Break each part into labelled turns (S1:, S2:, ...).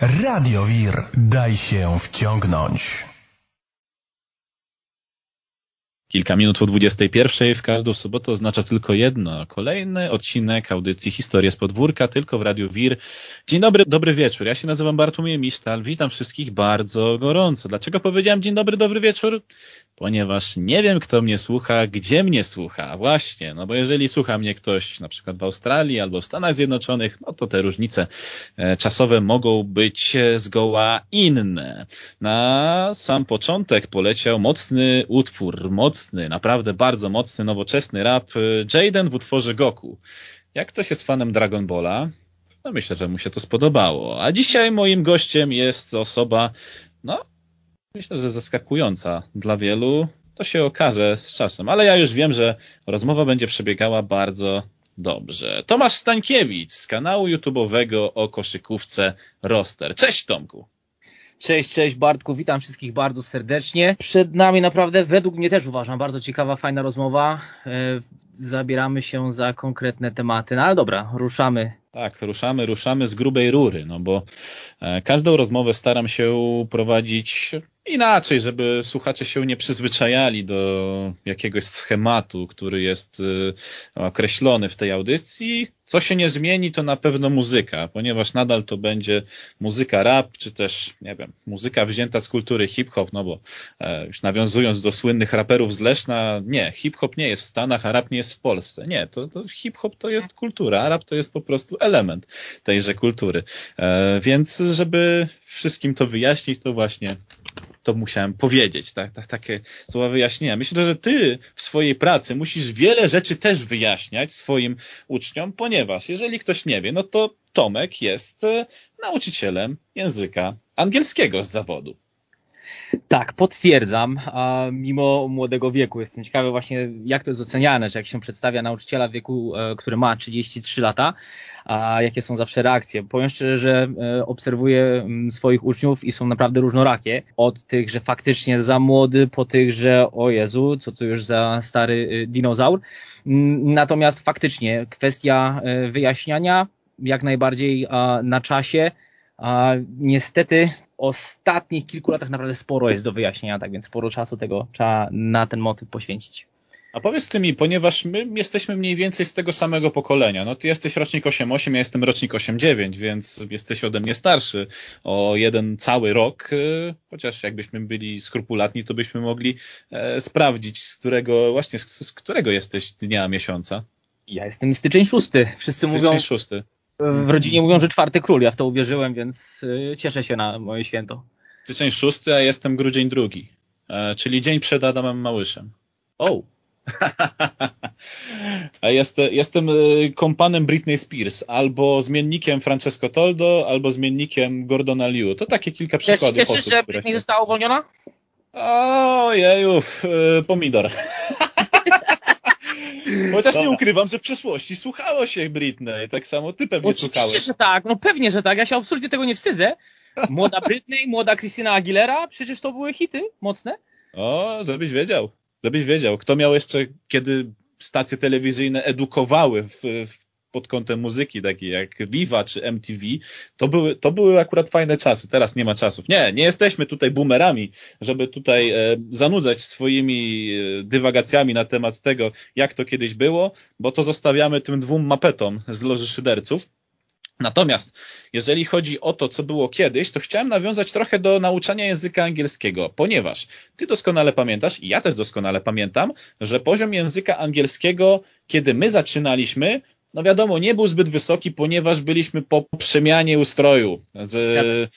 S1: Radio Wir. Daj się wciągnąć.
S2: Kilka minut po 21 w każdą sobotę oznacza tylko jedno. Kolejny odcinek audycji Historie z podwórka, tylko w Radiu Wir. Dzień dobry, dobry wieczór. Ja się nazywam Bartłomiej Misztal. Witam wszystkich bardzo gorąco. Dlaczego powiedziałem dzień dobry, dobry wieczór? Ponieważ nie wiem, kto mnie słucha, gdzie mnie słucha. Właśnie, no bo jeżeli słucha mnie ktoś na przykład w Australii albo w Stanach Zjednoczonych, no to te różnice e, czasowe mogą być zgoła inne. Na sam początek poleciał mocny utwór, mocny, naprawdę bardzo mocny, nowoczesny rap e, Jaden w utworze Goku. Jak ktoś jest fanem Dragon Balla, no myślę, że mu się to spodobało. A dzisiaj moim gościem jest osoba, no myślę, że zaskakująca dla wielu. To się okaże z czasem, ale ja już wiem, że rozmowa będzie przebiegała bardzo dobrze. Tomasz Stańkiewicz z kanału YouTube'owego o koszykówce Roster. Cześć Tomku.
S3: Cześć, cześć Bartku, witam wszystkich bardzo serdecznie. Przed nami naprawdę, według mnie też uważam, bardzo ciekawa, fajna rozmowa. E, zabieramy się za konkretne tematy, no ale dobra, ruszamy.
S2: Tak, ruszamy, ruszamy z grubej rury, no bo e, każdą rozmowę staram się prowadzić inaczej, żeby słuchacze się nie przyzwyczajali do jakiegoś schematu, który jest y, określony w tej audycji. Co się nie zmieni, to na pewno muzyka, ponieważ nadal to będzie muzyka rap, czy też, nie wiem, muzyka wzięta z kultury hip-hop, no bo e, już nawiązując do słynnych raperów z Leszna, nie, hip-hop nie jest w Stanach, a rap nie jest w Polsce. Nie, to, to hip-hop to jest kultura, a rap to jest po prostu element tejże kultury. E, więc żeby wszystkim to wyjaśnić, to właśnie to musiałem powiedzieć, tak, tak, takie słowa wyjaśnienia. Myślę, że ty w swojej pracy musisz wiele rzeczy też wyjaśniać swoim uczniom, ponieważ jeżeli ktoś nie wie, no to Tomek jest e, nauczycielem języka angielskiego z zawodu.
S3: Tak, potwierdzam, a mimo młodego wieku jestem ciekawy właśnie jak to jest oceniane, że jak się przedstawia nauczyciela w wieku, e, który ma 33 lata, a jakie są zawsze reakcje. Powiem szczerze, że e, obserwuję mm, swoich uczniów i są naprawdę różnorakie. Od tych, że faktycznie za młody, po tych, że o Jezu, co to już za stary e, dinozaur. Mm, natomiast faktycznie kwestia wyjaśniania jak najbardziej na czasie. Niestety ostatnich kilku latach naprawdę sporo jest do wyjaśnienia, tak więc sporo czasu tego trzeba na ten motyw poświęcić.
S2: A powiedz ty mi, ponieważ my jesteśmy mniej więcej z tego samego pokolenia. No ty jesteś rocznik 8.8, ja jestem rocznik 8.9, więc jesteś ode mnie starszy o jeden cały rok, y, chociaż jakbyśmy byli skrupulatni, to byśmy mogli e, sprawdzić, z którego właśnie, z, z którego jesteś dnia, miesiąca.
S3: Ja jestem styczeń szósty. Wszyscy
S2: styczeń
S3: mówią.
S2: szósty
S3: w rodzinie mówią, że czwarty król. Ja w to uwierzyłem, więc y, cieszę się na moje święto.
S2: Styczeń szósty, a jestem grudzień drugi. E, czyli dzień przed Adamem Małyszem.
S3: O!
S2: a jestem, jestem y, kompanem Britney Spears, albo zmiennikiem Francesco Toldo, albo zmiennikiem Gordona Liu. To takie kilka przykładów.
S3: Cieszysz się, że Britney została uwolniona?
S2: Ojeju, y, pomidor. Chociaż Dobra. nie ukrywam, że w przeszłości słuchało się Britney, tak samo ty pewnie
S3: Oczywiście,
S2: słuchałeś.
S3: Oczywiście, że tak, no pewnie, że tak, ja się absolutnie tego nie wstydzę. Młoda Britney, młoda Christina Aguilera, przecież to były hity mocne.
S2: O, żebyś wiedział, żebyś wiedział. Kto miał jeszcze, kiedy stacje telewizyjne edukowały w, w pod kątem muzyki, takie jak Viva czy MTV, to były, to były akurat fajne czasy. Teraz nie ma czasów. Nie, nie jesteśmy tutaj boomerami, żeby tutaj e, zanudzać swoimi e, dywagacjami na temat tego, jak to kiedyś było, bo to zostawiamy tym dwóm mapetom z loży szyderców. Natomiast jeżeli chodzi o to, co było kiedyś, to chciałem nawiązać trochę do nauczania języka angielskiego, ponieważ ty doskonale pamiętasz i ja też doskonale pamiętam, że poziom języka angielskiego, kiedy my zaczynaliśmy, no wiadomo, nie był zbyt wysoki, ponieważ byliśmy po przemianie ustroju z,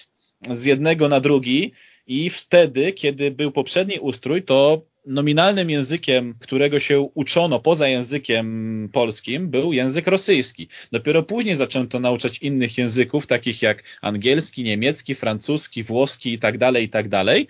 S2: z jednego na drugi i wtedy, kiedy był poprzedni ustrój, to nominalnym językiem, którego się uczono poza językiem polskim, był język rosyjski. Dopiero później zaczęto nauczać innych języków, takich jak angielski, niemiecki, francuski, włoski i tak dalej, i tak dalej.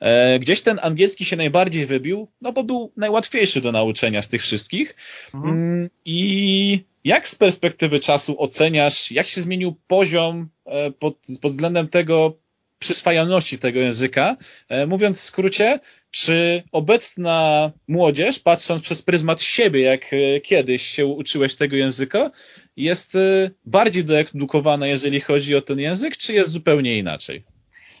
S2: E, gdzieś ten angielski się najbardziej wybił, no bo był najłatwiejszy do nauczenia z tych wszystkich. Mhm. Mm, I jak z perspektywy czasu oceniasz, jak się zmienił poziom e, pod, pod względem tego przyswajalności tego języka? E, mówiąc w skrócie, czy obecna młodzież, patrząc przez pryzmat siebie, jak e, kiedyś się uczyłeś tego języka, jest y, bardziej doedukowana, jeżeli chodzi o ten język, czy jest zupełnie inaczej?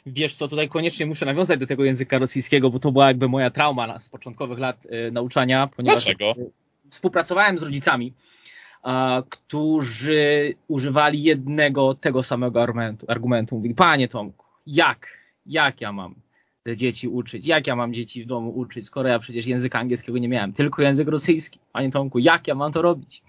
S3: Wiesz co, tutaj koniecznie muszę nawiązać do tego języka rosyjskiego, bo to była jakby moja trauma z początkowych lat nauczania.
S2: Ponieważ Dlaczego?
S3: Współpracowałem z rodzicami, którzy używali jednego tego samego argumentu. argumentu. Mówili, panie Tomku, jak, jak ja mam te dzieci uczyć? Jak ja mam dzieci w domu uczyć, skoro ja przecież języka angielskiego nie miałem, tylko język rosyjski. Panie Tomku, jak ja mam to robić?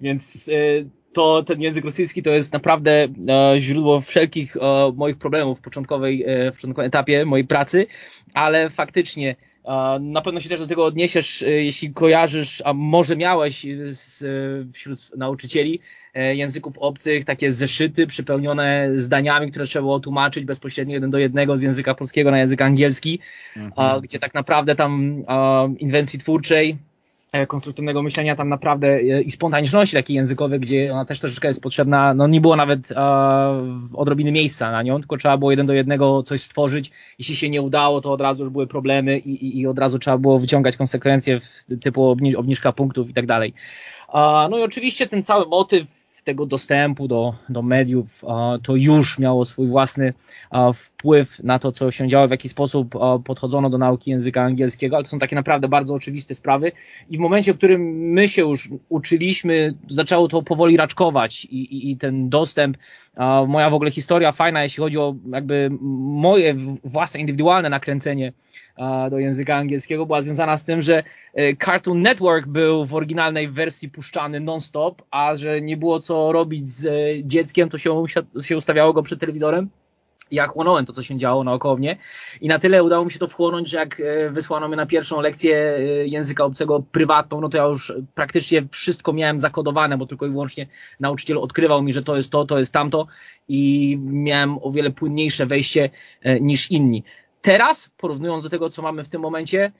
S3: Więc y, to ten język rosyjski to jest naprawdę e, źródło wszelkich e, moich problemów w początkowej, e, w początkowym etapie mojej pracy, ale faktycznie na pewno się też do tego odniesiesz, jeśli kojarzysz, a może miałeś z, wśród nauczycieli języków obcych takie zeszyty przepełnione zdaniami, które trzeba było tłumaczyć bezpośrednio jeden do jednego z języka polskiego na język angielski, mhm. gdzie tak naprawdę tam inwencji twórczej E, konstruktywnego myślenia tam naprawdę e, i spontaniczności takiej językowej, gdzie ona też troszeczkę jest potrzebna, no nie było nawet e, odrobiny miejsca na nią, tylko trzeba było jeden do jednego coś stworzyć. Jeśli się nie udało, to od razu już były problemy i, i, i od razu trzeba było wyciągać konsekwencje w, typu obniżka punktów i tak dalej. No i oczywiście ten cały motyw tego dostępu do, do mediów, to już miało swój własny wpływ na to, co się działo, w jaki sposób podchodzono do nauki języka angielskiego, ale to są takie naprawdę bardzo oczywiste sprawy. I w momencie, w którym my się już uczyliśmy, zaczęło to powoli raczkować i, i, i ten dostęp, moja w ogóle historia fajna, jeśli chodzi o jakby moje własne indywidualne nakręcenie do języka angielskiego była związana z tym, że e, Cartoon Network był w oryginalnej wersji puszczany non-stop, a że nie było co robić z e, dzieckiem, to się, się ustawiało go przed telewizorem. Ja chłonąłem to, co się działo naokoło mnie. I na tyle udało mi się to wchłonąć, że jak e, wysłano mnie na pierwszą lekcję języka obcego prywatną, no to ja już praktycznie wszystko miałem zakodowane, bo tylko i wyłącznie nauczyciel odkrywał mi, że to jest to, to jest tamto. I miałem o wiele płynniejsze wejście niż inni. Teraz, porównując do tego, co mamy w tym momencie,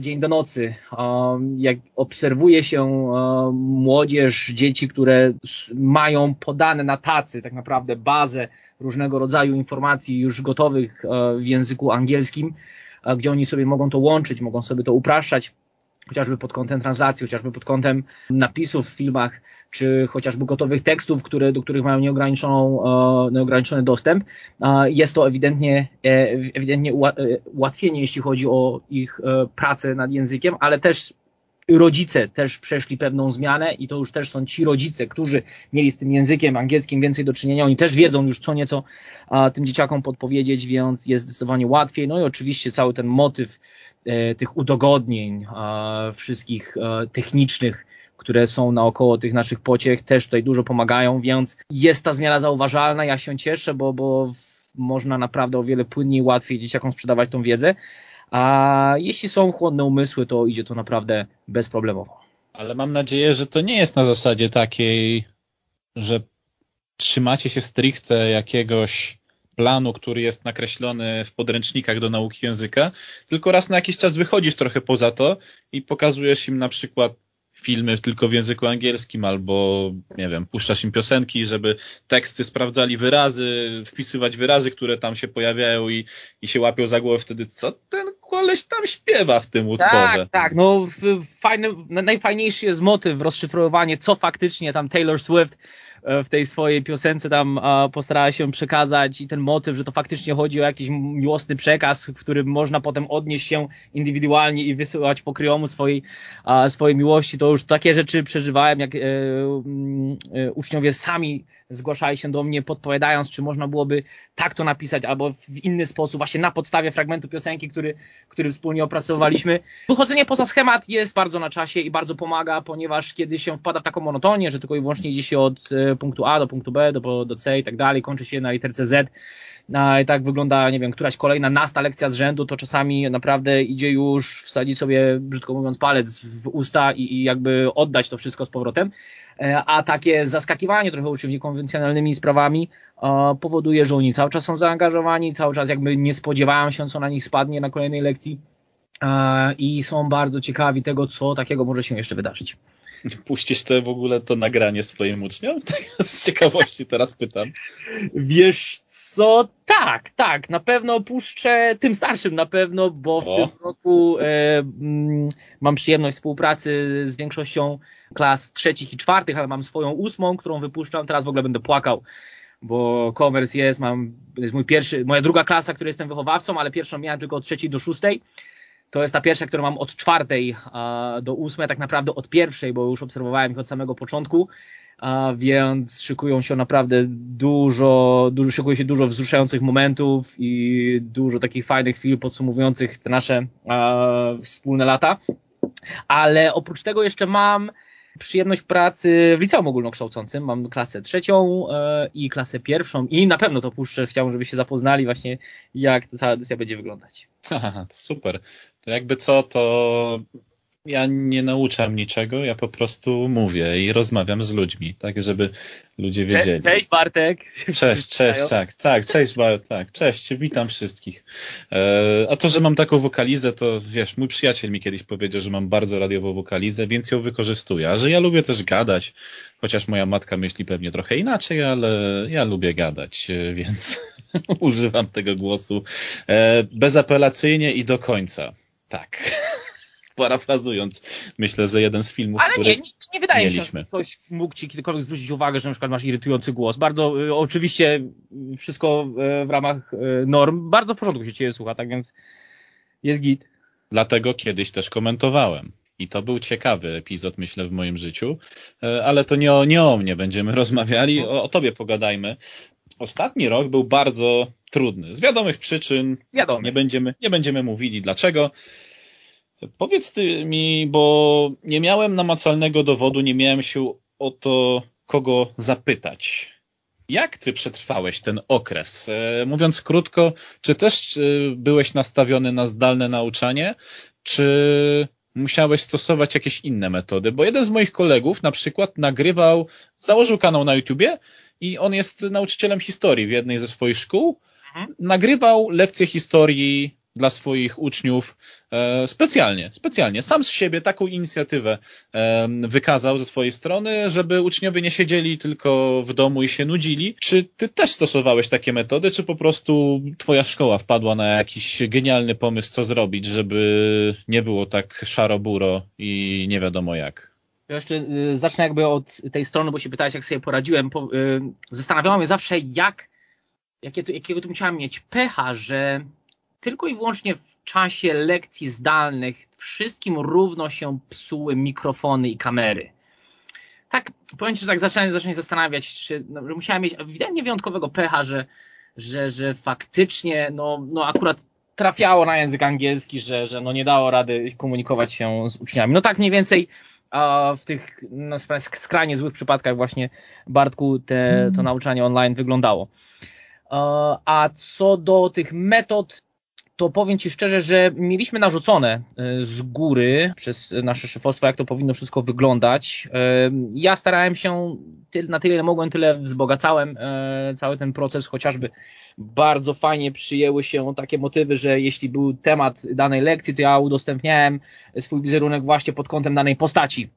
S3: dzień do nocy, jak obserwuje się młodzież, dzieci, które mają podane na tacy tak naprawdę bazę różnego rodzaju informacji już gotowych w języku angielskim, gdzie oni sobie mogą to łączyć, mogą sobie to upraszczać, chociażby pod kątem translacji, chociażby pod kątem napisów w filmach, czy chociażby gotowych tekstów, które, do których mają nieograniczoną, e, nieograniczony dostęp, jest to ewidentnie, e, ewidentnie ułatwienie, jeśli chodzi o ich e, pracę nad językiem, ale też rodzice też przeszli pewną zmianę i to już też są ci rodzice, którzy mieli z tym językiem angielskim więcej do czynienia. Oni też wiedzą już co nieco a, tym dzieciakom podpowiedzieć, więc jest zdecydowanie łatwiej. No i oczywiście cały ten motyw e, tych udogodnień, wszystkich technicznych, które są naokoło tych naszych pociech, też tutaj dużo pomagają, więc jest ta zmiana zauważalna. Ja się cieszę, bo, bo można naprawdę o wiele płynniej, łatwiej dzieciakom sprzedawać tą wiedzę. A jeśli są chłodne umysły, to idzie to naprawdę bezproblemowo.
S2: Ale mam nadzieję, że to nie jest na zasadzie takiej, że trzymacie się stricte jakiegoś planu, który jest nakreślony w podręcznikach do nauki języka, tylko raz na jakiś czas wychodzisz trochę poza to i pokazujesz im na przykład filmy tylko w języku angielskim, albo nie wiem, puszczasz im piosenki, żeby teksty sprawdzali wyrazy, wpisywać wyrazy, które tam się pojawiają i, i się łapią za głowę wtedy, co ten koleś tam śpiewa w tym utworze.
S3: Tak, tak, no fajny, najfajniejszy jest motyw, rozszyfrowanie, co faktycznie tam Taylor Swift w tej swojej piosence tam postarała się przekazać i ten motyw, że to faktycznie chodzi o jakiś miłosny przekaz, w którym można potem odnieść się indywidualnie i wysyłać pokryjomu swojej, swojej miłości, to już takie rzeczy przeżywałem, jak e, mm, e, uczniowie sami zgłaszali się do mnie, podpowiadając, czy można byłoby tak to napisać, albo w inny sposób, właśnie na podstawie fragmentu piosenki, który, który wspólnie opracowaliśmy. Wychodzenie poza schemat jest bardzo na czasie i bardzo pomaga, ponieważ kiedy się wpada w taką monotonię, że tylko i wyłącznie idzie się od e, punktu A do punktu B, do, do C i tak dalej, kończy się na literce Z, no, i tak wygląda, nie wiem, któraś kolejna nasta lekcja z rzędu, to czasami naprawdę idzie już wsadzić sobie, brzydko mówiąc, palec w usta i, i jakby oddać to wszystko z powrotem. E, a takie zaskakiwanie trochę uczniów niekonwencjonalnymi sprawami powoduje, że oni cały czas są zaangażowani, cały czas jakby nie spodziewają się, co na nich spadnie na kolejnej lekcji i są bardzo ciekawi tego, co takiego może się jeszcze wydarzyć.
S2: Puścisz to w ogóle to nagranie swoim uczniom? Tak z ciekawości teraz pytam.
S3: Wiesz co, tak, tak, na pewno puszczę tym starszym na pewno, bo w o. tym roku e, mm, mam przyjemność współpracy z większością klas trzecich i czwartych, ale mam swoją ósmą, którą wypuszczam, teraz w ogóle będę płakał, bo commerce jest, mam, jest mój pierwszy, moja druga klasa, której jestem wychowawcą, ale pierwszą miałem tylko od trzeciej do szóstej, to jest ta pierwsza, którą mam od czwartej do ósmej, tak naprawdę od pierwszej, bo już obserwowałem ich od samego początku a więc szykują się naprawdę dużo, dużo, szykuje się dużo wzruszających momentów i dużo takich fajnych chwil podsumowujących te nasze wspólne lata. Ale oprócz tego jeszcze mam przyjemność pracy w liceum ogólnokształcącym. Mam klasę trzecią e, i klasę pierwszą i na pewno to puszczę. Chciałbym, żeby się zapoznali właśnie, jak ta cała edycja będzie wyglądać.
S2: Aha, super. To jakby co, to ja nie nauczam niczego, ja po prostu mówię i rozmawiam z ludźmi, tak, żeby ludzie wiedzieli.
S3: Cześć Bartek.
S2: Cześć, cześć, tak, tak, cześć Bartek, tak, cześć, witam wszystkich. E, a to, że mam taką wokalizę, to wiesz, mój przyjaciel mi kiedyś powiedział, że mam bardzo radiową wokalizę, więc ją wykorzystuję. A że ja lubię też gadać, chociaż moja matka myśli pewnie trochę inaczej, ale ja lubię gadać, e, więc używam tego głosu e, bezapelacyjnie i do końca. Tak parafrazując, myślę, że jeden z filmów,
S3: Ale nie, nie, nie wydaje mieliśmy. mi się, że ktoś mógł ci kiedykolwiek zwrócić uwagę, że na przykład masz irytujący głos. Bardzo, y, oczywiście wszystko y, w ramach y, norm, bardzo w porządku się ciebie słucha, tak więc jest git.
S2: Dlatego kiedyś też komentowałem. I to był ciekawy epizod, myślę, w moim życiu, ale to nie o, nie o mnie będziemy rozmawiali, o, o tobie pogadajmy. Ostatni rok był bardzo trudny. Z wiadomych przyczyn. Wiadomy. Nie będziemy, nie będziemy mówili dlaczego. Powiedz ty mi, bo nie miałem namacalnego dowodu, nie miałem się o to kogo zapytać. Jak ty przetrwałeś ten okres? E, mówiąc krótko, czy też e, byłeś nastawiony na zdalne nauczanie, czy musiałeś stosować jakieś inne metody? Bo jeden z moich kolegów na przykład nagrywał, założył kanał na YouTubie i on jest nauczycielem historii w jednej ze swoich szkół. Mhm. Nagrywał lekcje historii dla swoich uczniów e, specjalnie, specjalnie. Sam z siebie taką inicjatywę e, wykazał ze swojej strony, żeby uczniowie nie siedzieli tylko w domu i się nudzili. Czy ty też stosowałeś takie metody, czy po prostu twoja szkoła wpadła na jakiś genialny pomysł, co zrobić, żeby nie było tak szaro-buro i nie wiadomo jak?
S3: Ja jeszcze y, zacznę jakby od tej strony, bo się pytałeś, jak sobie poradziłem. Po, y, zastanawiałem się zawsze, jak, jakie jakiego tu musiałem mieć pecha, że tylko i wyłącznie w czasie lekcji zdalnych wszystkim równo się psuły mikrofony i kamery. Tak, powiem Ci, że tak zacząłem, zacząłem zastanawiać, czy no, że musiałem mieć ewidentnie wyjątkowego pecha, że, że, że faktycznie, no, no akurat trafiało na język angielski, że, że no nie dało rady komunikować się z uczniami. No tak mniej więcej w tych no, skrajnie złych przypadkach właśnie Bartku te, to nauczanie online wyglądało. A co do tych metod, to powiem Ci szczerze, że mieliśmy narzucone e, z góry przez nasze szefostwo, jak to powinno wszystko wyglądać. E, ja starałem się na tyle, ile mogłem, tyle wzbogacałem e, cały ten proces, chociażby bardzo fajnie przyjęły się takie motywy, że jeśli był temat danej lekcji, to ja udostępniałem swój wizerunek właśnie pod kątem danej postaci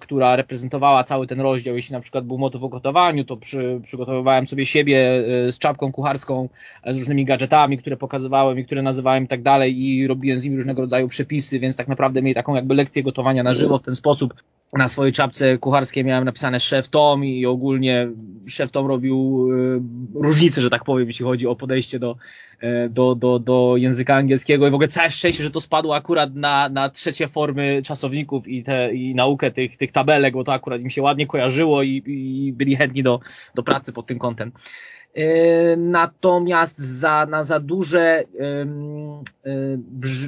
S3: która reprezentowała cały ten rozdział. Jeśli na przykład był motyw o gotowaniu, to przy, przygotowywałem sobie siebie e, z czapką kucharską, e, z różnymi gadżetami, które pokazywałem i które nazywałem i tak dalej i robiłem z nimi różnego rodzaju przepisy, więc tak naprawdę mieli taką jakby lekcję gotowania na żywo w ten sposób. Na swojej czapce kucharskiej miałem napisane szef Tom i ogólnie szef Tom robił różnicę, że tak powiem, jeśli chodzi o podejście do, do, do, do języka angielskiego i w ogóle całe szczęście, że to spadło akurat na, na trzecie formy czasowników i, te, i naukę tych, tych tabelek, bo to akurat im się ładnie kojarzyło i, i byli chętni do, do pracy pod tym kątem. E, natomiast za, na za duże, e,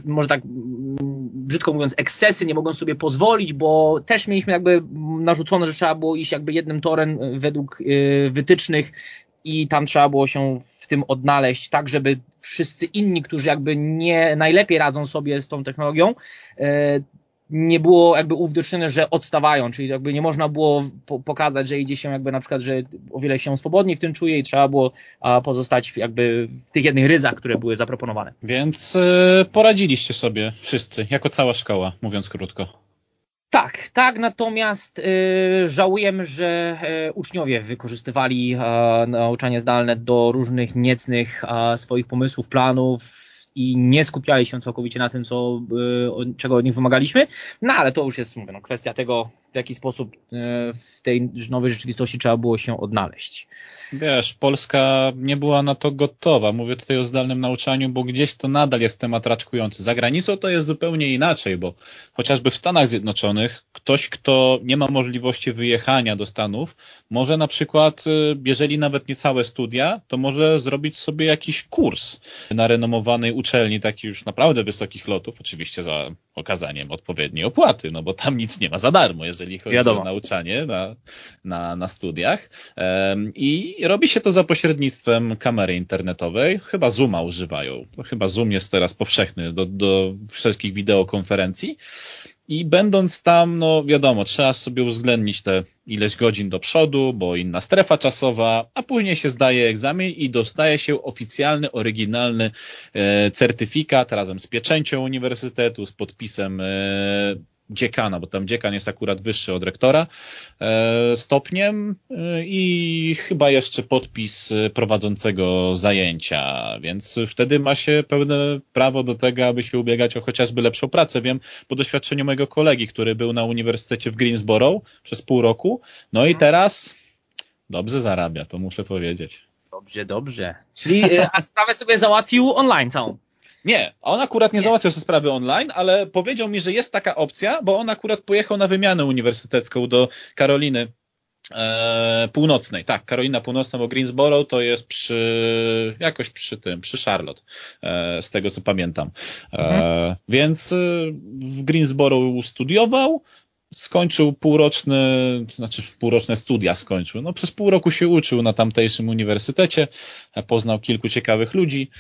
S3: może tak brzydko mówiąc, ekscesy nie mogą sobie pozwolić, bo też mieliśmy jakby narzucone, że trzeba było iść jakby jednym torem według e, wytycznych i tam trzeba było się w tym odnaleźć, tak żeby wszyscy inni, którzy jakby nie najlepiej radzą sobie z tą technologią, nie było jakby uwidocznione, że odstawają, czyli jakby nie można było po pokazać, że idzie się jakby na przykład, że o wiele się swobodniej w tym czuje i trzeba było pozostać jakby w tych jednych ryzach, które były zaproponowane.
S2: Więc yy, poradziliście sobie wszyscy, jako cała szkoła, mówiąc krótko.
S3: Tak, tak, natomiast y, żałujemy, że y, uczniowie wykorzystywali y, nauczanie zdalne do różnych niecnych swoich pomysłów, planów i nie skupiali się całkowicie na tym, co, czego od nich wymagaliśmy. No ale to już jest mówię, no, kwestia tego, w jaki sposób w tej nowej rzeczywistości trzeba było się odnaleźć
S2: wiesz, Polska nie była na to gotowa. Mówię tutaj o zdalnym nauczaniu, bo gdzieś to nadal jest temat raczkujący. Za granicą to jest zupełnie inaczej, bo chociażby w Stanach Zjednoczonych ktoś, kto nie ma możliwości wyjechania do Stanów, może na przykład, y, jeżeli nawet nie całe studia, to może zrobić sobie jakiś kurs na renomowanej uczelni, taki już naprawdę wysokich lotów, oczywiście za okazaniem odpowiedniej opłaty, no bo tam nic nie ma za darmo, jeżeli chodzi Wiadomo. o nauczanie na, na, na studiach. I robi się to za pośrednictwem kamery internetowej. Chyba Zooma używają. Chyba Zoom jest teraz powszechny do, do wszelkich wideokonferencji. I będąc tam, no wiadomo, trzeba sobie uwzględnić te ileś godzin do przodu, bo inna strefa czasowa, a później się zdaje egzamin i dostaje się oficjalny, oryginalny e, certyfikat razem z pieczęcią uniwersytetu, z podpisem e, dziekana, bo tam dziekan jest akurat wyższy od rektora e, stopniem e, i chyba jeszcze podpis prowadzącego zajęcia, więc wtedy ma się pełne prawo do tego, aby się ubiegać o chociażby lepszą pracę. Wiem po doświadczeniu mojego kolegi, który był na uniwersytecie w Greensboro przez pół roku, no i teraz dobrze zarabia, to muszę powiedzieć.
S3: Dobrze, dobrze. Czyli e, a sprawę sobie załatwił online całą.
S2: Nie, on akurat nie, nie. załatwiał sobie sprawy online, ale powiedział mi, że jest taka opcja, bo on akurat pojechał na wymianę uniwersytecką do Karoliny e, Północnej. Tak, Karolina Północna, bo Greensboro to jest przy, jakoś przy tym, przy Charlotte, e, z tego co pamiętam. E, mhm. Więc e, w Greensboro studiował, skończył półroczny, znaczy półroczne studia skończył. No przez pół roku się uczył na tamtejszym uniwersytecie, poznał kilku ciekawych ludzi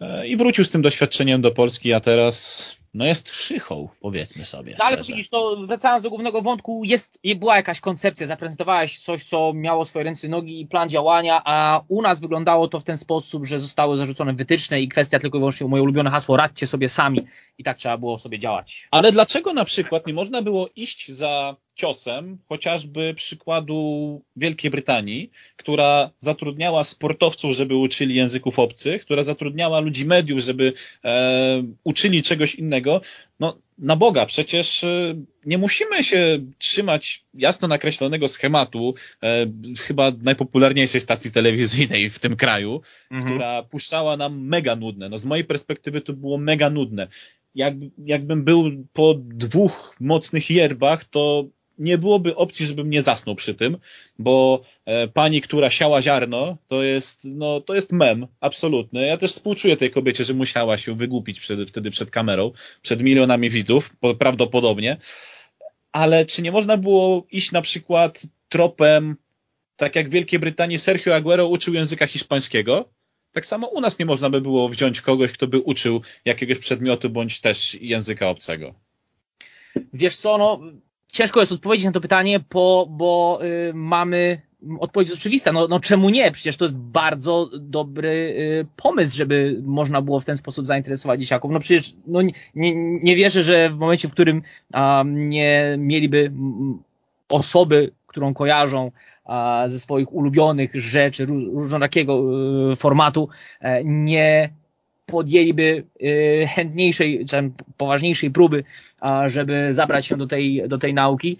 S2: e, i wrócił z tym doświadczeniem do Polski, a teraz no jest szychą, powiedzmy sobie.
S3: No, ale widzisz, to wracając do głównego wątku, jest, była jakaś koncepcja, zaprezentowałeś coś, co miało swoje ręce, nogi i plan działania, a u nas wyglądało to w ten sposób, że zostały zarzucone wytyczne i kwestia tylko i wyłącznie moje ulubione hasło, radźcie sobie sami i tak trzeba było sobie działać.
S2: Ale dlaczego na przykład nie można było iść za ciosem chociażby przykładu Wielkiej Brytanii, która zatrudniała sportowców, żeby uczyli języków obcych, która zatrudniała ludzi mediów, żeby e, uczyli czegoś innego. No, na Boga, przecież e, nie musimy się trzymać jasno nakreślonego schematu, e, chyba najpopularniejszej stacji telewizyjnej w tym kraju, mhm. która puszczała nam mega nudne. No, z mojej perspektywy to było mega nudne. Jak, jakbym był po dwóch mocnych yerbach, to nie byłoby opcji, żebym nie zasnął przy tym, bo e, pani, która siała ziarno, to jest, no, to jest mem, absolutny. Ja też współczuję tej kobiecie, że musiała się wygłupić przed, wtedy przed kamerą, przed milionami widzów, prawdopodobnie. Ale czy nie można było iść na przykład tropem, tak jak w Wielkiej Brytanii Sergio Aguero uczył języka hiszpańskiego, tak samo u nas nie można by było wziąć kogoś, kto by uczył jakiegoś przedmiotu bądź też języka obcego.
S3: Wiesz co, no ciężko jest odpowiedzieć na to pytanie, bo, bo y, mamy odpowiedź jest oczywista. No, no czemu nie? Przecież to jest bardzo dobry y, pomysł, żeby można było w ten sposób zainteresować dzieciaków. No przecież no, nie, nie wierzę, że w momencie, w którym a, nie mieliby osoby, którą kojarzą a, ze swoich ulubionych rzeczy, różnorakiego y, formatu, e, nie podjęliby y, chętniejszej, czy poważniejszej próby, żeby zabrać się do tej, do tej nauki.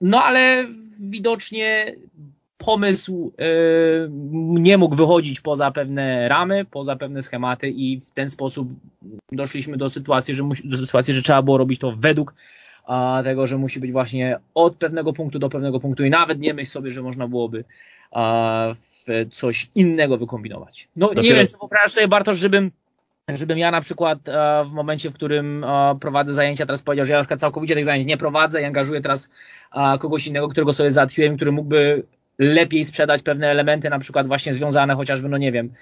S3: No ale widocznie pomysł y, nie mógł wychodzić poza pewne ramy, poza pewne schematy i w ten sposób doszliśmy do sytuacji, że, do sytuacji, że trzeba było robić to według tego, że musi być właśnie od pewnego punktu do pewnego punktu i nawet nie myśl sobie, że można byłoby coś innego wykombinować. No Dopiero... nie wiem, czy wyobrażasz sobie Bartosz, żebym żebym ja na przykład e, w momencie, w którym e, prowadzę zajęcia, teraz powiedział, że ja na całkowicie tych zajęć nie prowadzę i angażuję teraz e, kogoś innego, którego sobie załatwiłem, który mógłby lepiej sprzedać pewne elementy, na przykład właśnie związane chociażby, no nie wiem,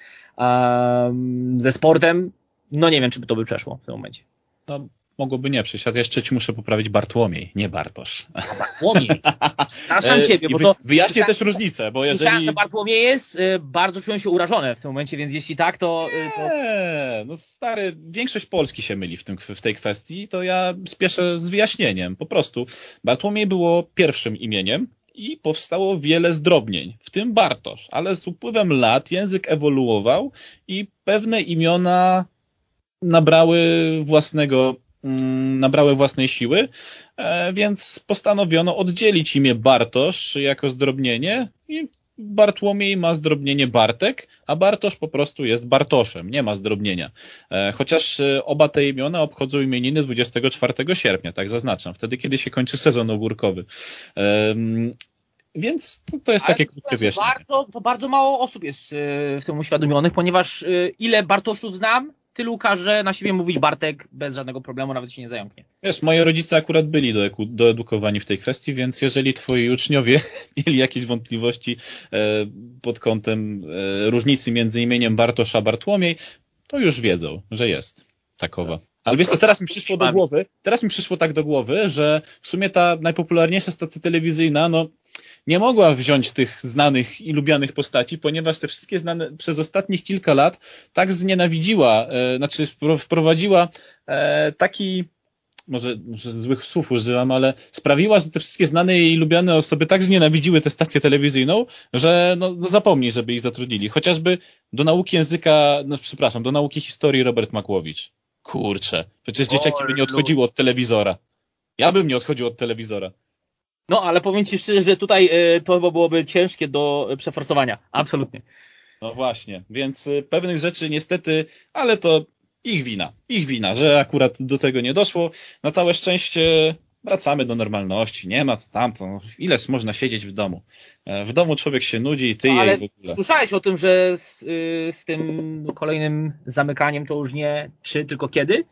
S3: ze sportem, no nie wiem, czy by to by przeszło w tym momencie.
S2: No, mogłoby nie przyjść. A jeszcze ci muszę poprawić Bartłomiej, nie Bartosz.
S3: A Bartłomiej. Przepraszam ciebie, bo to...
S2: Wyjaśnię też różnicę, bo jeżeli...
S3: Słyszałem, że Bartłomiej jest, bardzo czułem się urażone w tym momencie, więc jeśli tak, to...
S2: to... Nie, no stary, większość Polski się myli w, tym, w tej kwestii, to ja spieszę z wyjaśnieniem. Po prostu Bartłomiej było pierwszym imieniem, i powstało wiele zdrobnień, w tym Bartosz, ale z upływem lat język ewoluował i pewne imiona nabrały własnego, nabrały własnej siły, e, więc postanowiono oddzielić imię Bartosz jako zdrobnienie i Bartłomiej ma zdrobnienie Bartek, a Bartosz po prostu jest Bartoszem, nie ma zdrobnienia. E, chociaż e, oba te imiona obchodzą imieniny 24 sierpnia, tak zaznaczam, wtedy kiedy się kończy sezon ogórkowy. Więc to, to jest Ale takie krótkie wyjaśnienie.
S3: Bardzo, to bardzo mało osób jest w tym uświadomionych, ponieważ ile Bartoszów znam, tylu każe na siebie mówić Bartek bez żadnego problemu, nawet się nie zająknie.
S2: Wiesz, moi rodzice akurat byli do, doedukowani w tej kwestii, więc jeżeli twoi uczniowie mieli jakieś wątpliwości e, pod kątem e, różnicy między imieniem Bartosz a Bartłomiej, to już wiedzą, że jest takowa. Ale wiesz co, teraz mi przyszło do głowy, teraz mi przyszło tak do głowy, że w sumie ta najpopularniejsza stacja telewizyjna, no nie mogła wziąć tych znanych i lubianych postaci, ponieważ te wszystkie znane przez ostatnich kilka lat tak znienawidziła, e, znaczy wprowadziła e, taki może, może złych słów używam, ale sprawiła, że te wszystkie znane i lubiane osoby tak znienawidziły tę stację telewizyjną, że no, no zapomnij, żeby ich zatrudnili. Chociażby do nauki języka, no przepraszam, do nauki historii Robert Makłowicz. Kurczę, przecież dzieciaki by nie odchodziły od telewizora. Ja bym nie odchodził od telewizora.
S3: No, ale powiem Ci szczerze, że tutaj y, to byłoby ciężkie do przeforsowania. Absolutnie.
S2: No właśnie, więc y, pewnych rzeczy niestety, ale to ich wina, ich wina, że akurat do tego nie doszło. Na całe szczęście wracamy do normalności, nie ma co tamto, ileż można siedzieć w domu. E, w domu człowiek się nudzi i ty
S3: no,
S2: ale
S3: słyszałeś o tym, że z, y, z tym kolejnym zamykaniem to już nie czy, tylko kiedy?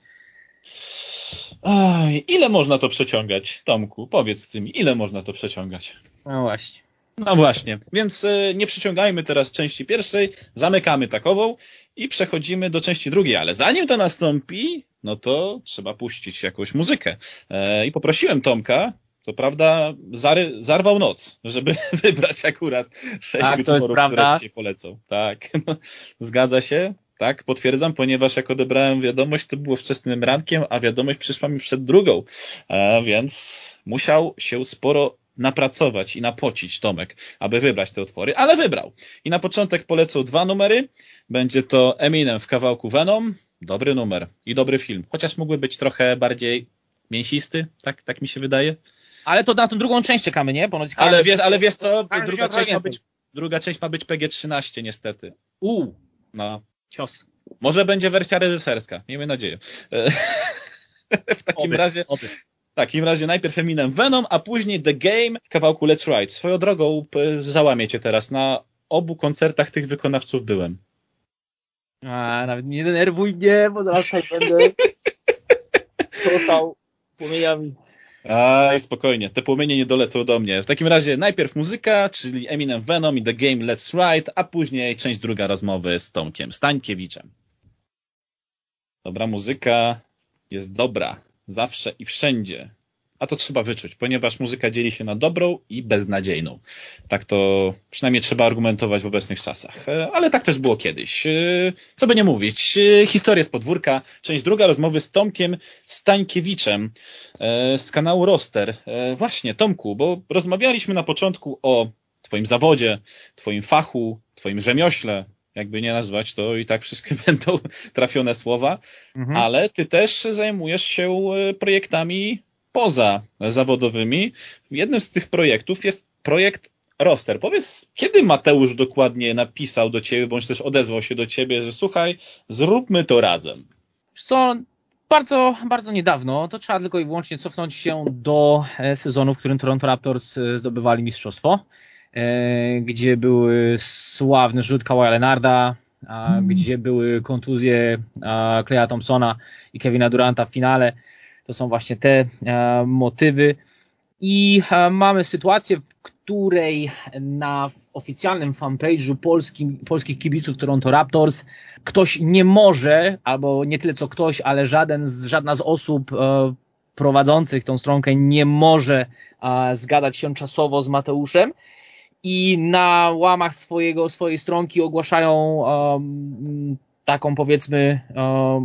S2: Aj, ile można to przeciągać, Tomku? Powiedz ty mi, ile można to przeciągać?
S3: No właśnie.
S2: No właśnie, więc y, nie przyciągajmy teraz części pierwszej, zamykamy takową i przechodzimy do części drugiej, ale zanim to nastąpi, no to trzeba puścić jakąś muzykę. E, I poprosiłem Tomka, to prawda, zary, zarwał noc, żeby wybrać akurat sześć tak, utworów, które dzisiaj polecą. Tak, zgadza się. Tak, potwierdzam, ponieważ jak odebrałem wiadomość, to było wczesnym rankiem, a wiadomość przyszła mi przed drugą, e, więc musiał się sporo napracować i napocić Tomek, aby wybrać te utwory, ale wybrał. I na początek polecą dwa numery. Będzie to Eminem w kawałku Venom, dobry numer i dobry film, chociaż mógłby być trochę bardziej mięsisty, tak, tak mi się wydaje.
S3: Ale to na tę drugą część czekamy, nie?
S2: Ponoć ale, wiesz, ale wiesz co, druga część, ma być, druga część ma być PG-13 niestety.
S3: U.
S2: No.
S3: Cios.
S2: Może będzie wersja reżyserska, miejmy nadzieję. w takim oby, razie... Oby. W takim razie najpierw Eminem Venom, a później The Game kawałku Let's Ride. Swoją drogą załamię cię teraz. Na obu koncertach tych wykonawców byłem.
S3: A, nawet nie denerwuj mnie, bo zaraz tutaj będę czołsał płomieniami.
S2: Aj, spokojnie, te płomienie nie dolecą do mnie. W takim razie najpierw muzyka, czyli Eminem Venom i The Game Let's Ride, a później część druga rozmowy z Tomkiem Stańkiewiczem. Dobra muzyka jest dobra, zawsze i wszędzie. A to trzeba wyczuć, ponieważ muzyka dzieli się na dobrą i beznadziejną. Tak to przynajmniej trzeba argumentować w obecnych czasach. E, ale tak też było kiedyś. E, co by nie mówić. E, historia z podwórka, część druga rozmowy z Tomkiem Stańkiewiczem z kanału Roster. Właśnie, Tomku, bo rozmawialiśmy na początku o Twoim zawodzie, Twoim fachu, Twoim rzemiośle, jakby nie nazwać, to i tak wszystkie będą trafione słowa, mhm. ale ty też zajmujesz się projektami poza zawodowymi. Jednym z tych projektów jest projekt Roster. Powiedz, kiedy Mateusz dokładnie napisał do ciebie, bądź też odezwał się do ciebie, że słuchaj, zróbmy to razem.
S3: Co, bardzo, bardzo niedawno, to trzeba tylko i wyłącznie cofnąć się do e, sezonu, w którym Toronto Raptors e, zdobywali mistrzostwo, e, gdzie były sławny rzut Kawaja Leonarda, mm. gdzie były kontuzje Kleja Thompsona i Kevina Duranta w finale. To są właśnie te motywy. I mamy sytuację, w której na oficjalnym fanpage'u polskim, polskich kibiców Toronto Raptors ktoś nie może, albo nie tyle co ktoś, ale żaden żadna z osób e, prowadzących tą stronkę nie może e, zgadać się czasowo z Mateuszem i na łamach swojego, swojej stronki ogłaszają um, taką powiedzmy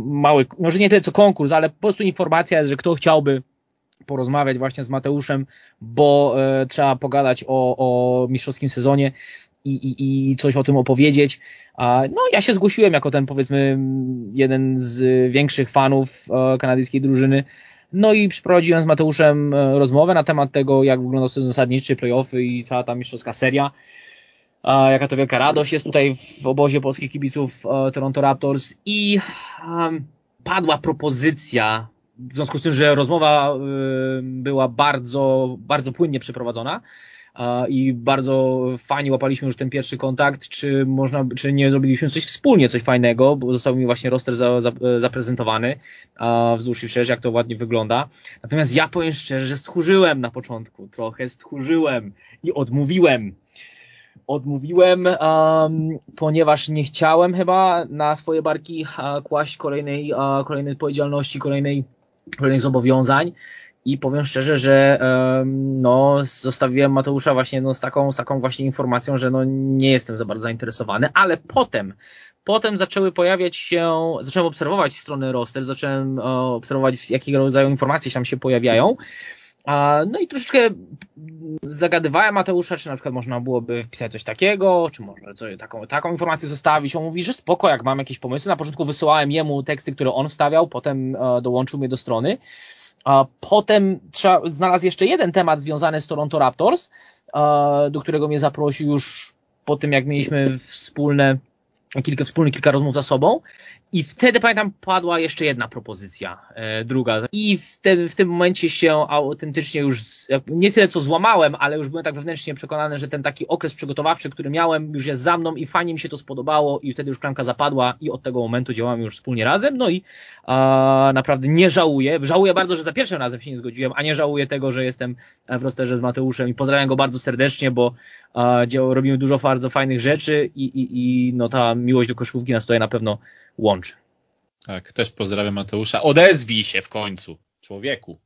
S3: mały, może nie tyle co konkurs, ale po prostu informacja, że kto chciałby porozmawiać właśnie z Mateuszem, bo e, trzeba pogadać o, o mistrzowskim sezonie i, i, i coś o tym opowiedzieć. No ja się zgłosiłem jako ten powiedzmy jeden z większych fanów e, kanadyjskiej drużyny. No i przeprowadziłem z Mateuszem e, rozmowę na temat tego, jak wyglądał sezon zasadniczy, playoffy i cała ta mistrzowska seria. Jaka to wielka radość jest tutaj w obozie polskich kibiców e, Toronto Raptors i padła propozycja w związku z tym, że rozmowa była bardzo, bardzo płynnie przeprowadzona i bardzo fajnie łapaliśmy już ten pierwszy kontakt, czy można, czy nie zrobiliśmy coś wspólnie, coś fajnego, bo został mi właśnie roster za, za, zaprezentowany wzdłuż i wszerz, jak to ładnie wygląda. Natomiast ja powiem szczerze, że stchórzyłem na początku, trochę stchórzyłem i odmówiłem odmówiłem, um, ponieważ nie chciałem chyba na swoje barki uh, kłaść kolejnej, uh, kolejnej odpowiedzialności, kolejnej kolejnych zobowiązań i powiem szczerze, że no, zostawiłem Mateusza właśnie no, z, taką, z taką właśnie informacją, że no, nie jestem za bardzo zainteresowany, ale potem Potem zaczęły pojawiać się, zacząłem obserwować strony roster, zacząłem obserwować jakiego rodzaju informacje tam się pojawiają. No i troszeczkę zagadywałem Mateusza, czy na przykład można byłoby wpisać coś takiego, czy może coś, taką, taką informację zostawić. On mówi, że spoko, jak mam jakieś pomysły. Na początku wysyłałem jemu teksty, które on wstawiał, potem e, dołączył mnie do strony. Potem trzeba, znalazł jeszcze jeden temat związany z Toronto Raptors, e, do którego mnie zaprosił już po tym, jak mieliśmy wspólne kilka wspólnych, kilka rozmów za sobą. I wtedy pamiętam padła jeszcze jedna propozycja, e, druga. I wtedy, w tym momencie się autentycznie już nie tyle co złamałem, ale już byłem tak wewnętrznie przekonany, że ten taki okres przygotowawczy, który miałem już jest za mną i fajnie mi się to spodobało i wtedy już klamka zapadła i od tego momentu działamy już wspólnie razem, no i a, naprawdę nie żałuję, żałuję bardzo, że za pierwszym razem się nie zgodziłem, a nie żałuję tego, że jestem w rosterze z Mateuszem i pozdrawiam go bardzo serdecznie, bo a, robimy dużo bardzo fajnych rzeczy i, i, i no ta miłość do koszówki nas tutaj na pewno łączy.
S2: Tak, też pozdrawiam Mateusza. Odezwij się w końcu, człowieku.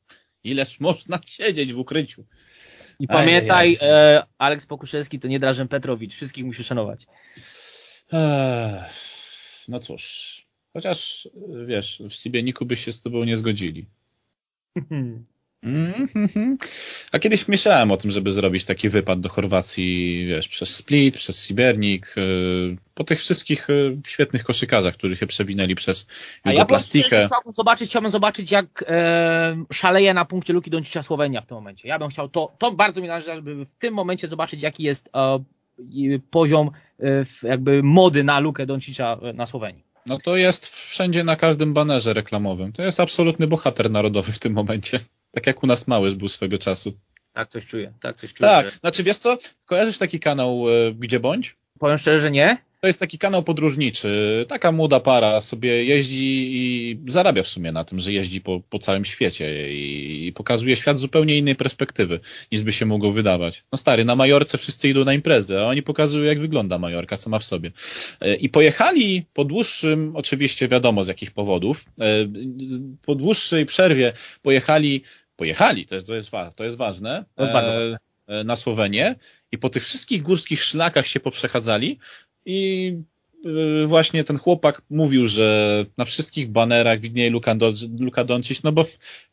S2: Ileż można siedzieć w ukryciu.
S3: I pamiętaj, e, Aleks Pokuszewski to nie Drażen Petrowicz. Wszystkich musisz szanować.
S2: no cóż, chociaż wiesz, w Sibieniku by się z tobą nie zgodzili. Mm-hmm. A kiedyś myślałem o tym, żeby zrobić taki wypad do Chorwacji, wiesz, przez Split, przez Sibernik, y, po tych wszystkich y, świetnych koszykarzach, którzy się przewinęli przez
S3: Jugoplastikę. Ja chciałbym zobaczyć, chciałbym zobaczyć, jak e, szaleje na punkcie Luki Doncicza Słowenia w tym momencie. Ja bym chciał to, to bardzo mi należy, żeby w tym momencie zobaczyć, jaki jest e, poziom e, jakby mody na Lukę Doncicza e, na Słowenii.
S2: No to jest wszędzie na każdym banerze reklamowym. To jest absolutny bohater narodowy w tym momencie. Tak jak u nas Małysz był swego czasu.
S3: Tak coś czuję, tak coś czuję.
S2: Tak, że... znaczy wiesz co, kojarzysz taki kanał e, Gdzie Bądź?
S3: Powiem szczerze, że nie.
S2: To jest taki kanał podróżniczy. Taka młoda para sobie jeździ i zarabia w sumie na tym, że jeździ po, po całym świecie i, i pokazuje świat z zupełnie innej perspektywy, niż by się mogło wydawać. No stary, na Majorce wszyscy idą na imprezy, a oni pokazują, jak wygląda Majorka, co ma w sobie. E, I pojechali po dłuższym, oczywiście wiadomo z jakich powodów, e, po dłuższej przerwie pojechali pojechali, to jest, to jest, to jest ważne,
S3: to jest bardzo e,
S2: ważne. na Słowenię i po tych wszystkich górskich szlakach się poprzechadzali i e, właśnie ten chłopak mówił, że na wszystkich banerach widnieje Luka, Do, Luka Doncic, no bo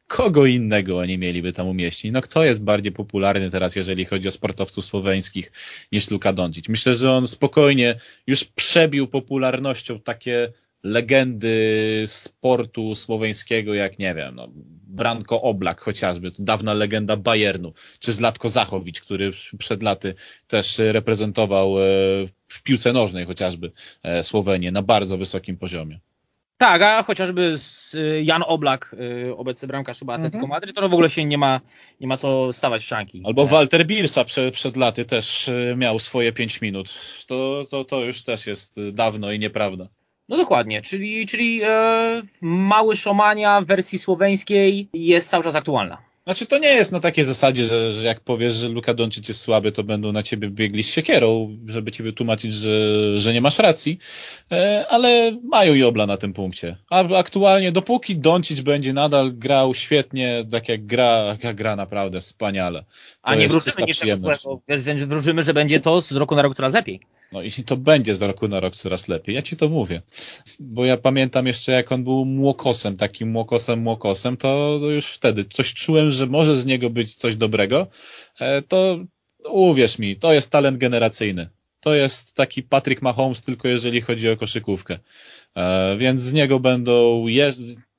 S2: kogo innego oni mieliby tam umieścić? No kto jest bardziej popularny teraz, jeżeli chodzi o sportowców słoweńskich niż Luka Doncic? Myślę, że on spokojnie już przebił popularnością takie legendy sportu słoweńskiego, jak nie wiem, no, Branko Oblak chociażby, to dawna legenda Bayernu, czy Zlatko Zachowicz, który przed laty też reprezentował e, w piłce nożnej chociażby e, Słowenię na bardzo wysokim poziomie.
S3: Tak, a chociażby Jan Oblak, e, obecny bramkarz chyba Atletico mhm. Madryt, to w ogóle się nie ma, nie ma co stawać w szanki.
S2: Albo Walter Birsa przed, przed laty też miał swoje pięć minut. To, to, to już też jest dawno i nieprawda.
S3: No dokładnie, czyli, czyli e, mały szomania w wersji słoweńskiej jest cały czas aktualna.
S2: Znaczy to nie jest na takiej zasadzie, że, że jak powiesz, że Luka Doncic jest słaby, to będą na ciebie biegli z siekierą, żeby ci wytłumaczyć, że, że nie masz racji, e, ale mają Jobla na tym punkcie. A aktualnie, dopóki Doncic będzie nadal grał świetnie, tak jak gra, jak gra naprawdę wspaniale.
S3: A nie wróżymy niczego złego, więc wróżymy, że będzie to z roku na rok coraz lepiej.
S2: No i to będzie z roku na rok coraz lepiej. Ja ci to mówię. Bo ja pamiętam jeszcze, jak on był młokosem, takim młokosem, młokosem, to już wtedy coś czułem, że może z niego być coś dobrego. E, To uwierz mi, to jest talent generacyjny. To jest taki Patrick Mahomes, tylko jeżeli chodzi o koszykówkę. E, Więc z niego będą,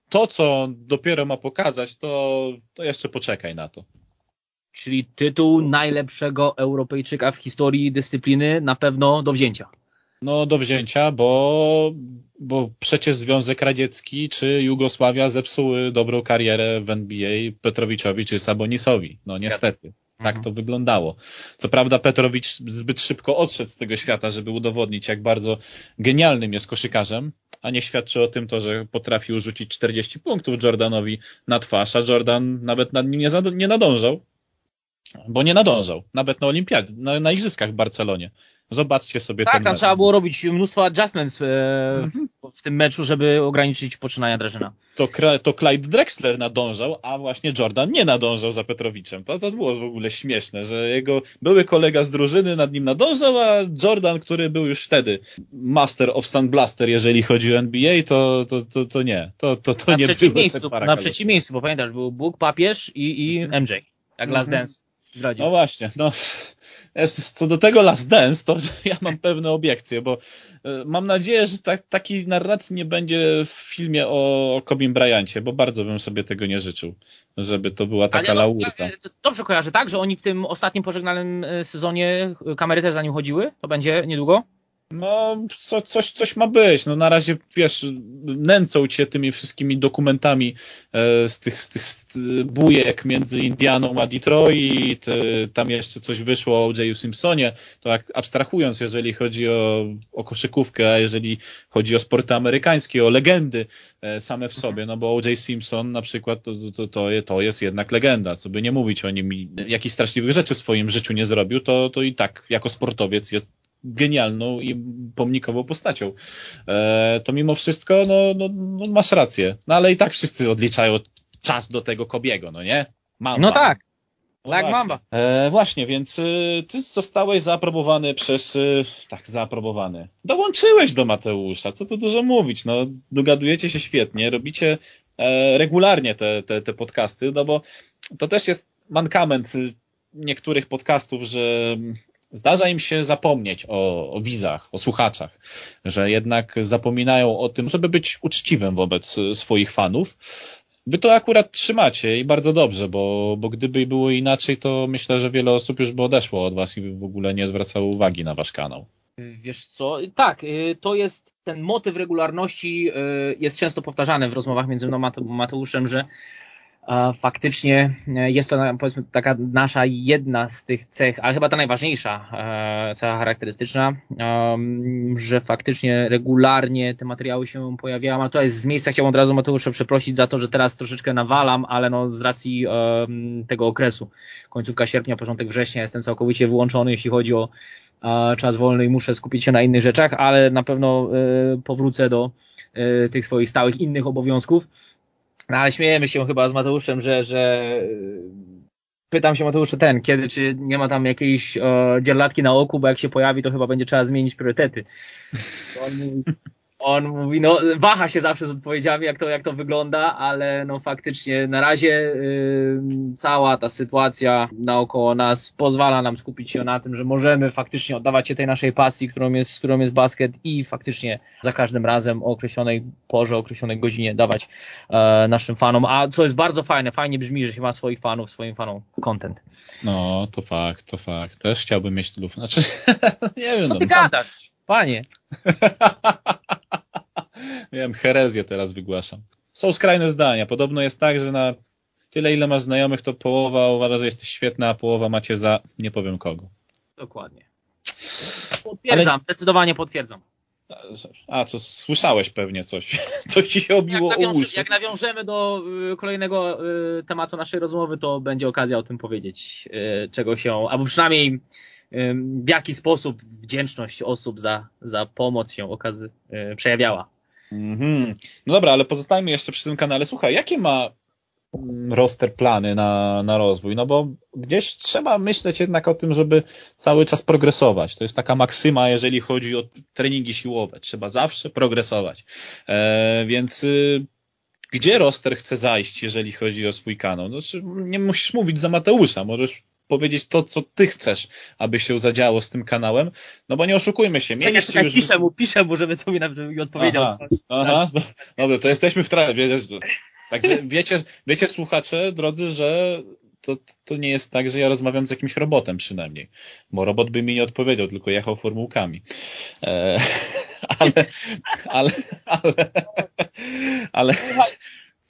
S2: to co dopiero ma pokazać, to, to jeszcze poczekaj na to.
S3: Czyli tytuł najlepszego Europejczyka w historii dyscypliny na pewno do wzięcia.
S2: No do wzięcia, bo, bo przecież Związek Radziecki czy Jugosławia zepsuły dobrą karierę w NBA Petrowiczowi czy Sabonisowi. No niestety. Tak
S3: Mhm.
S2: to wyglądało. Co prawda Petrowicz zbyt szybko odszedł z tego świata, żeby udowodnić, jak bardzo genialnym jest koszykarzem, a nie świadczy o tym to, że potrafił rzucić 40 punktów Jordanowi na twarz, a Jordan nawet nad nim nie, nie nadążał, bo nie nadążał, nawet na olimpiadzie, na, na igrzyskach w Barcelonie. Zobaczcie sobie
S3: Tak, tam
S2: mecz.
S3: trzeba było robić mnóstwo adjustments e,
S2: Mhm.
S3: w tym meczu, żeby ograniczyć poczynania Drażyna.
S2: to, to Clyde Drexler nadążał, a właśnie Jordan nie nadążał za Petrowiczem. To, to było w ogóle śmieszne, że jego były kolega z drużyny nad nim nadążał, a Jordan, który był już wtedy Master of Sunblaster, jeżeli chodzi o NBA, to, to, to, to nie. To, to, to
S3: na
S2: nie były
S3: miejscu, na trzecim miejscu, bo pamiętasz, był Bóg, papież i, i MJ. Jak Last
S2: Mhm.
S3: Dance zdradził.
S2: No właśnie, no. Co do tego Last Dance, to ja mam pewne obiekcje, bo e, mam nadzieję, że tak, takiej narracji nie będzie w filmie o Kobim Bryancie, bo bardzo bym sobie tego nie życzył, żeby to była taka
S3: Ale no,
S2: laurka.
S3: to dobrze kojarzę, tak? Że oni w tym ostatnim pożegnalnym e, sezonie kamery też za nim chodziły? To będzie niedługo?
S2: No, co, coś, coś ma być. No na razie, wiesz, nęcą cię tymi wszystkimi dokumentami e, z tych, z tych z bujek między Indianą a Detroit. E, tam jeszcze coś wyszło o O.J. Simpsonie. To jak abstrahując, jeżeli chodzi o, o koszykówkę, a jeżeli chodzi o sporty amerykańskie, o legendy e, same w sobie, no bo O.J. Simpson na przykład to, to, to, to jest jednak legenda. Co by nie mówić o nim, i jakichś straszliwych rzeczy w swoim życiu nie zrobił, to, to i tak jako sportowiec jest genialną i pomnikową postacią. E, to mimo wszystko, no, no, no masz rację. No ale i tak wszyscy odliczają czas do tego Kobiego, no nie? Mamba.
S3: No tak.
S2: No
S3: tak,
S2: właśnie.
S3: Mamba.
S2: E, właśnie, więc y, ty zostałeś zaaprobowany przez, y, tak, zaaprobowany. Dołączyłeś do Mateusza, co tu dużo mówić, no dogadujecie się świetnie, robicie e, regularnie te, te, te podcasty, no bo to też jest mankament y, niektórych podcastów, że zdarza im się zapomnieć o, o o słuchaczach, że jednak zapominają o tym, żeby być uczciwym wobec swoich fanów. Wy to akurat trzymacie i bardzo dobrze, bo, bo gdyby było inaczej, to myślę, że wiele osób już by odeszło od was i w ogóle nie zwracało uwagi na wasz kanał.
S3: Wiesz co, tak, y, to jest ten motyw regularności y, jest często powtarzany w rozmowach między mną a Mate- Mateuszem, że faktycznie e, jest to powiedzmy taka nasza jedna z tych cech, ale chyba ta najważniejsza e, cecha charakterystyczna, że faktycznie regularnie te materiały się pojawiają, a tutaj z miejsca chciałbym od razu Mateusza przeprosić za to, że teraz troszeczkę nawalam, ale no z racji tego okresu, końcówka sierpnia, początek września jestem całkowicie wyłączony, jeśli chodzi o a czas wolny i muszę skupić się na innych rzeczach, ale na pewno powrócę do tych swoich stałych innych obowiązków. No, ale śmiejemy się chyba z Mateuszem, że, że y, pytam się Mateusza ten, kiedy, czy nie ma tam jakiejś e, dzierlatki na oku, bo jak się pojawi, to chyba będzie trzeba zmienić priorytety. On mówi, on mówi, no waha się zawsze z odpowiedziami, jak to, jak to wygląda, ale no faktycznie na razie y, cała ta sytuacja naokoło nas pozwala nam skupić się na tym, że możemy faktycznie oddawać się tej naszej pasji, którą jest, którą jest basket i faktycznie za każdym razem o określonej porze, o określonej godzinie dawać e, naszym fanom. A co jest bardzo fajne, fajnie brzmi, że się ma swoich fanów, swoim fanom content.
S2: No, to fakt, to fakt. Też chciałbym mieć tylu. Znaczy, nie wiem.
S3: Co
S2: no,
S3: ty gadasz? Panie.
S2: Wiem, herezję teraz wygłaszam. Są skrajne zdania. Podobno jest tak, że na tyle, ile masz znajomych, to połowa uważa, że jesteś świetna, a połowa macie za nie powiem kogo.
S3: Dokładnie. Potwierdzam, zdecydowanie potwierdzam.
S2: A, to słyszałeś pewnie coś. Coś ci się obiło
S3: jak,
S2: o uszy.
S3: jak nawiążemy do y, kolejnego y, tematu naszej rozmowy, to będzie okazja o tym powiedzieć, y, czego się, albo przynajmniej w jaki sposób wdzięczność osób za, za pomoc się okazy, przejawiała.
S2: Mm-hmm. No dobra, ale pozostajmy jeszcze przy tym kanale. Słuchaj, jakie ma mm, roster plany na, na rozwój? No bo gdzieś trzeba myśleć jednak o tym, żeby cały czas progresować. To jest taka maksyma, jeżeli chodzi o treningi siłowe. Trzeba zawsze progresować. E, więc y, gdzie roster chce zajść, jeżeli chodzi o swój kanał? No, czy nie musisz mówić za Mateusza, możesz powiedzieć to, co ty chcesz, aby się zadziało z tym kanałem, no bo nie oszukujmy się.
S3: Czekaj, czekaj, już... piszę mu, piszę mu, żeby to mi, mi odpowiedział.
S2: Aha, aha, dobra, to jesteśmy w wiecie, także wiecie, wiecie słuchacze, drodzy, że to, to nie jest tak, że ja rozmawiam z jakimś robotem przynajmniej, bo robot by mi nie odpowiedział, tylko jechał formułkami. E, ale, ale, ale, ale,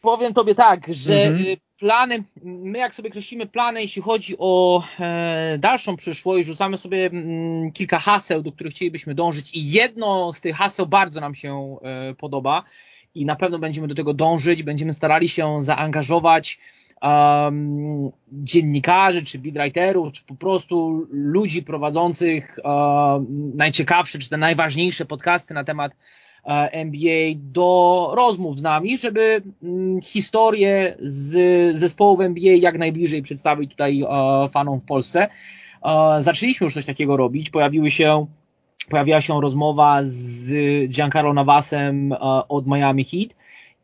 S3: Powiem tobie tak, że mhm. Plany, my jak sobie kreślimy plany, jeśli chodzi o e, dalszą przyszłość, rzucamy sobie mm, kilka haseł, do których chcielibyśmy dążyć i jedno z tych haseł bardzo nam się e, podoba i na pewno będziemy do tego dążyć, będziemy starali się zaangażować um, dziennikarzy, czy beatwriterów, czy po prostu ludzi prowadzących um, najciekawsze, czy te najważniejsze podcasty na temat NBA do rozmów z nami, żeby mm, historię z zespołów NBA jak najbliżej przedstawić tutaj e, fanom w Polsce. E, zaczęliśmy już coś takiego robić, pojawiły się pojawiła się rozmowa z Giancarlo Navasem od Miami Heat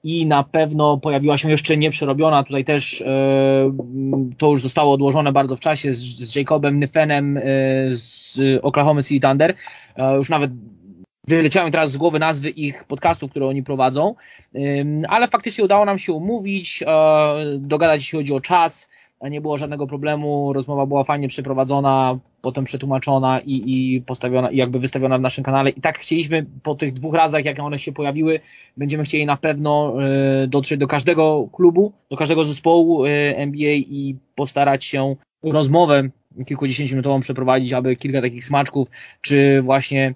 S3: i na pewno pojawiła się jeszcze nieprzerobiona, tutaj też to już zostało odłożone bardzo w czasie z Jacobem Nyfenem z Oklahoma City Thunder. Już nawet wyleciały teraz z głowy nazwy ich podcastów, które oni prowadzą, ale faktycznie udało nam się umówić, e, dogadać jeśli chodzi o czas, nie było żadnego problemu, rozmowa była fajnie przeprowadzona, potem przetłumaczona i, i postawiona, i jakby wystawiona w naszym kanale. I tak chcieliśmy po tych dwóch razach, jak one się pojawiły, będziemy chcieli na pewno e, dotrzeć do każdego klubu, do każdego zespołu e, NBA i postarać się rozmowę kilkudziesięciominutową przeprowadzić, aby kilka takich smaczków, czy właśnie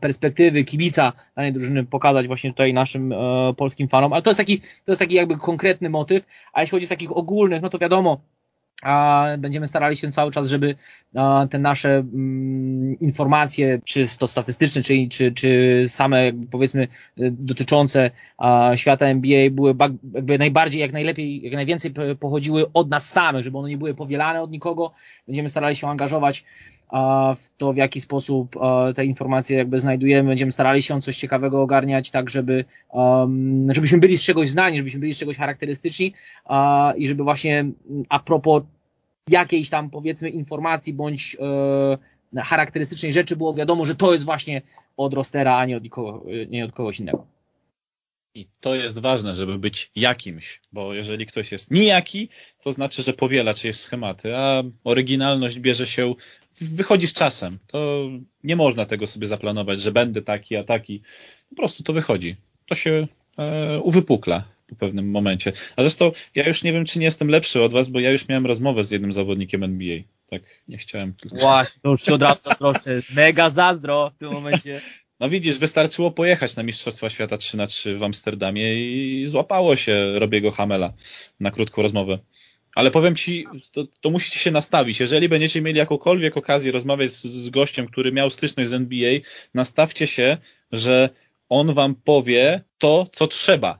S3: perspektywy kibica danej drużyny pokazać właśnie tutaj naszym e, polskim fanom, ale to jest taki, to jest taki jakby konkretny motyw, a jeśli chodzi z takich ogólnych, no to wiadomo, a będziemy starali się cały czas, żeby te nasze mm, informacje, czy to statystyczne, czy, czy, czy same powiedzmy dotyczące świata NBA były jakby najbardziej, jak najlepiej, jak najwięcej pochodziły od nas samych, żeby one nie były powielane od nikogo. Będziemy starali się angażować w to, w jaki sposób te informacje jakby znajdujemy. Będziemy starali się coś ciekawego ogarniać, tak żeby, żebyśmy byli z czegoś znani, żebyśmy byli z czegoś charakterystyczni i żeby właśnie a propos jakiejś tam powiedzmy informacji bądź e, charakterystycznej rzeczy było wiadomo, że to jest właśnie od rostera, a nie od, nikogo, nie od kogoś innego.
S2: I to jest ważne, żeby być jakimś, bo jeżeli ktoś jest nijaki, to znaczy, że powiela czyjeś schematy, a oryginalność bierze się, wychodzi z czasem. To nie można tego sobie zaplanować, że będę taki, a taki. Po prostu to wychodzi. To się e, uwypukla po pewnym momencie. A zresztą ja już nie wiem, czy nie jestem lepszy od was, bo ja już miałem rozmowę z jednym zawodnikiem NBA. Tak, nie chciałem tylko.
S3: Właśnie, to już ci od razu. Mega zazdro w tym momencie.
S2: No widzisz, wystarczyło pojechać na Mistrzostwa Świata 3 na 3 w Amsterdamie i złapało się Robiego Hamela na krótką rozmowę. Ale powiem ci, to, to, musicie się nastawić. Jeżeli będziecie mieli jakąkolwiek okazję rozmawiać z, z gościem, który miał styczność z NBA, nastawcie się, że on wam powie to, co trzeba.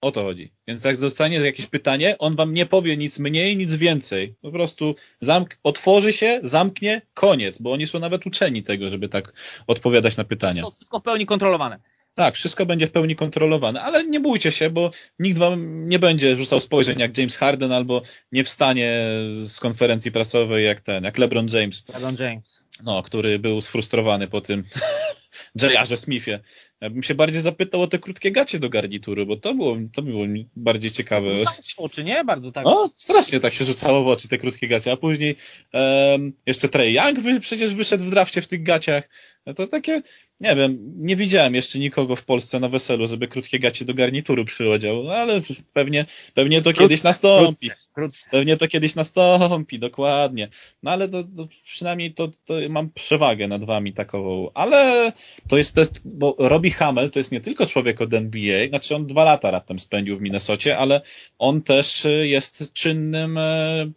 S2: O to chodzi. Więc jak zostanie jakieś pytanie, on wam nie powie nic mniej, nic więcej. Po prostu zamk otworzy się, zamknie, koniec, bo oni są nawet uczeni tego, żeby tak odpowiadać na pytania.
S3: To wszystko w pełni kontrolowane.
S2: Tak, wszystko będzie w pełni kontrolowane, ale nie bójcie się, bo nikt wam nie będzie rzucał spojrzeń jak James Harden albo nie wstanie z konferencji prasowej jak ten, jak LeBron James.
S3: LeBron James.
S2: No, który był sfrustrowany po tym J.R. Smithie. Ja bym się bardziej zapytał o te krótkie gacie do garnitury, bo to było, to było bardziej ciekawe.
S3: Rzucało w oczy, nie? Bardzo tak.
S2: No, strasznie tak się rzucało w oczy te krótkie gacie, a później um, jeszcze Trey Young wy, przecież wyszedł w drafcie w tych gaciach. No to takie, nie wiem, nie widziałem jeszcze nikogo w Polsce na weselu, żeby krótkie gacie do garnitury przyodział, no ale pewnie, pewnie to kiedyś nastąpi. Pewnie to kiedyś nastąpi, dokładnie. No ale to, to przynajmniej to, to mam przewagę nad wami takową. Ale to jest też, bo Robbie Hamel to jest nie tylko człowiek od NBA, znaczy on dwa lata raptem spędził w Minnesocie, ale on też jest czynnym e,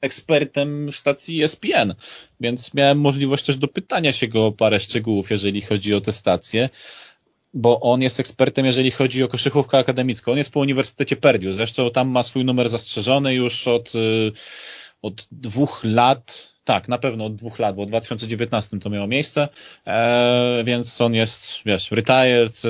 S2: ekspertem stacji ESPN, więc miałem możliwość też dopytania się go o parę szczegółów, jeżeli chodzi o tę stację bo on jest ekspertem, jeżeli chodzi o koszykówkę akademicką. On jest po Uniwersytecie Purdue, zresztą tam ma swój numer zastrzeżony już od, y, od dwóch lat, tak, na pewno od dwóch lat, bo w 2019 to miało miejsce, e, więc on jest, wiesz, retired,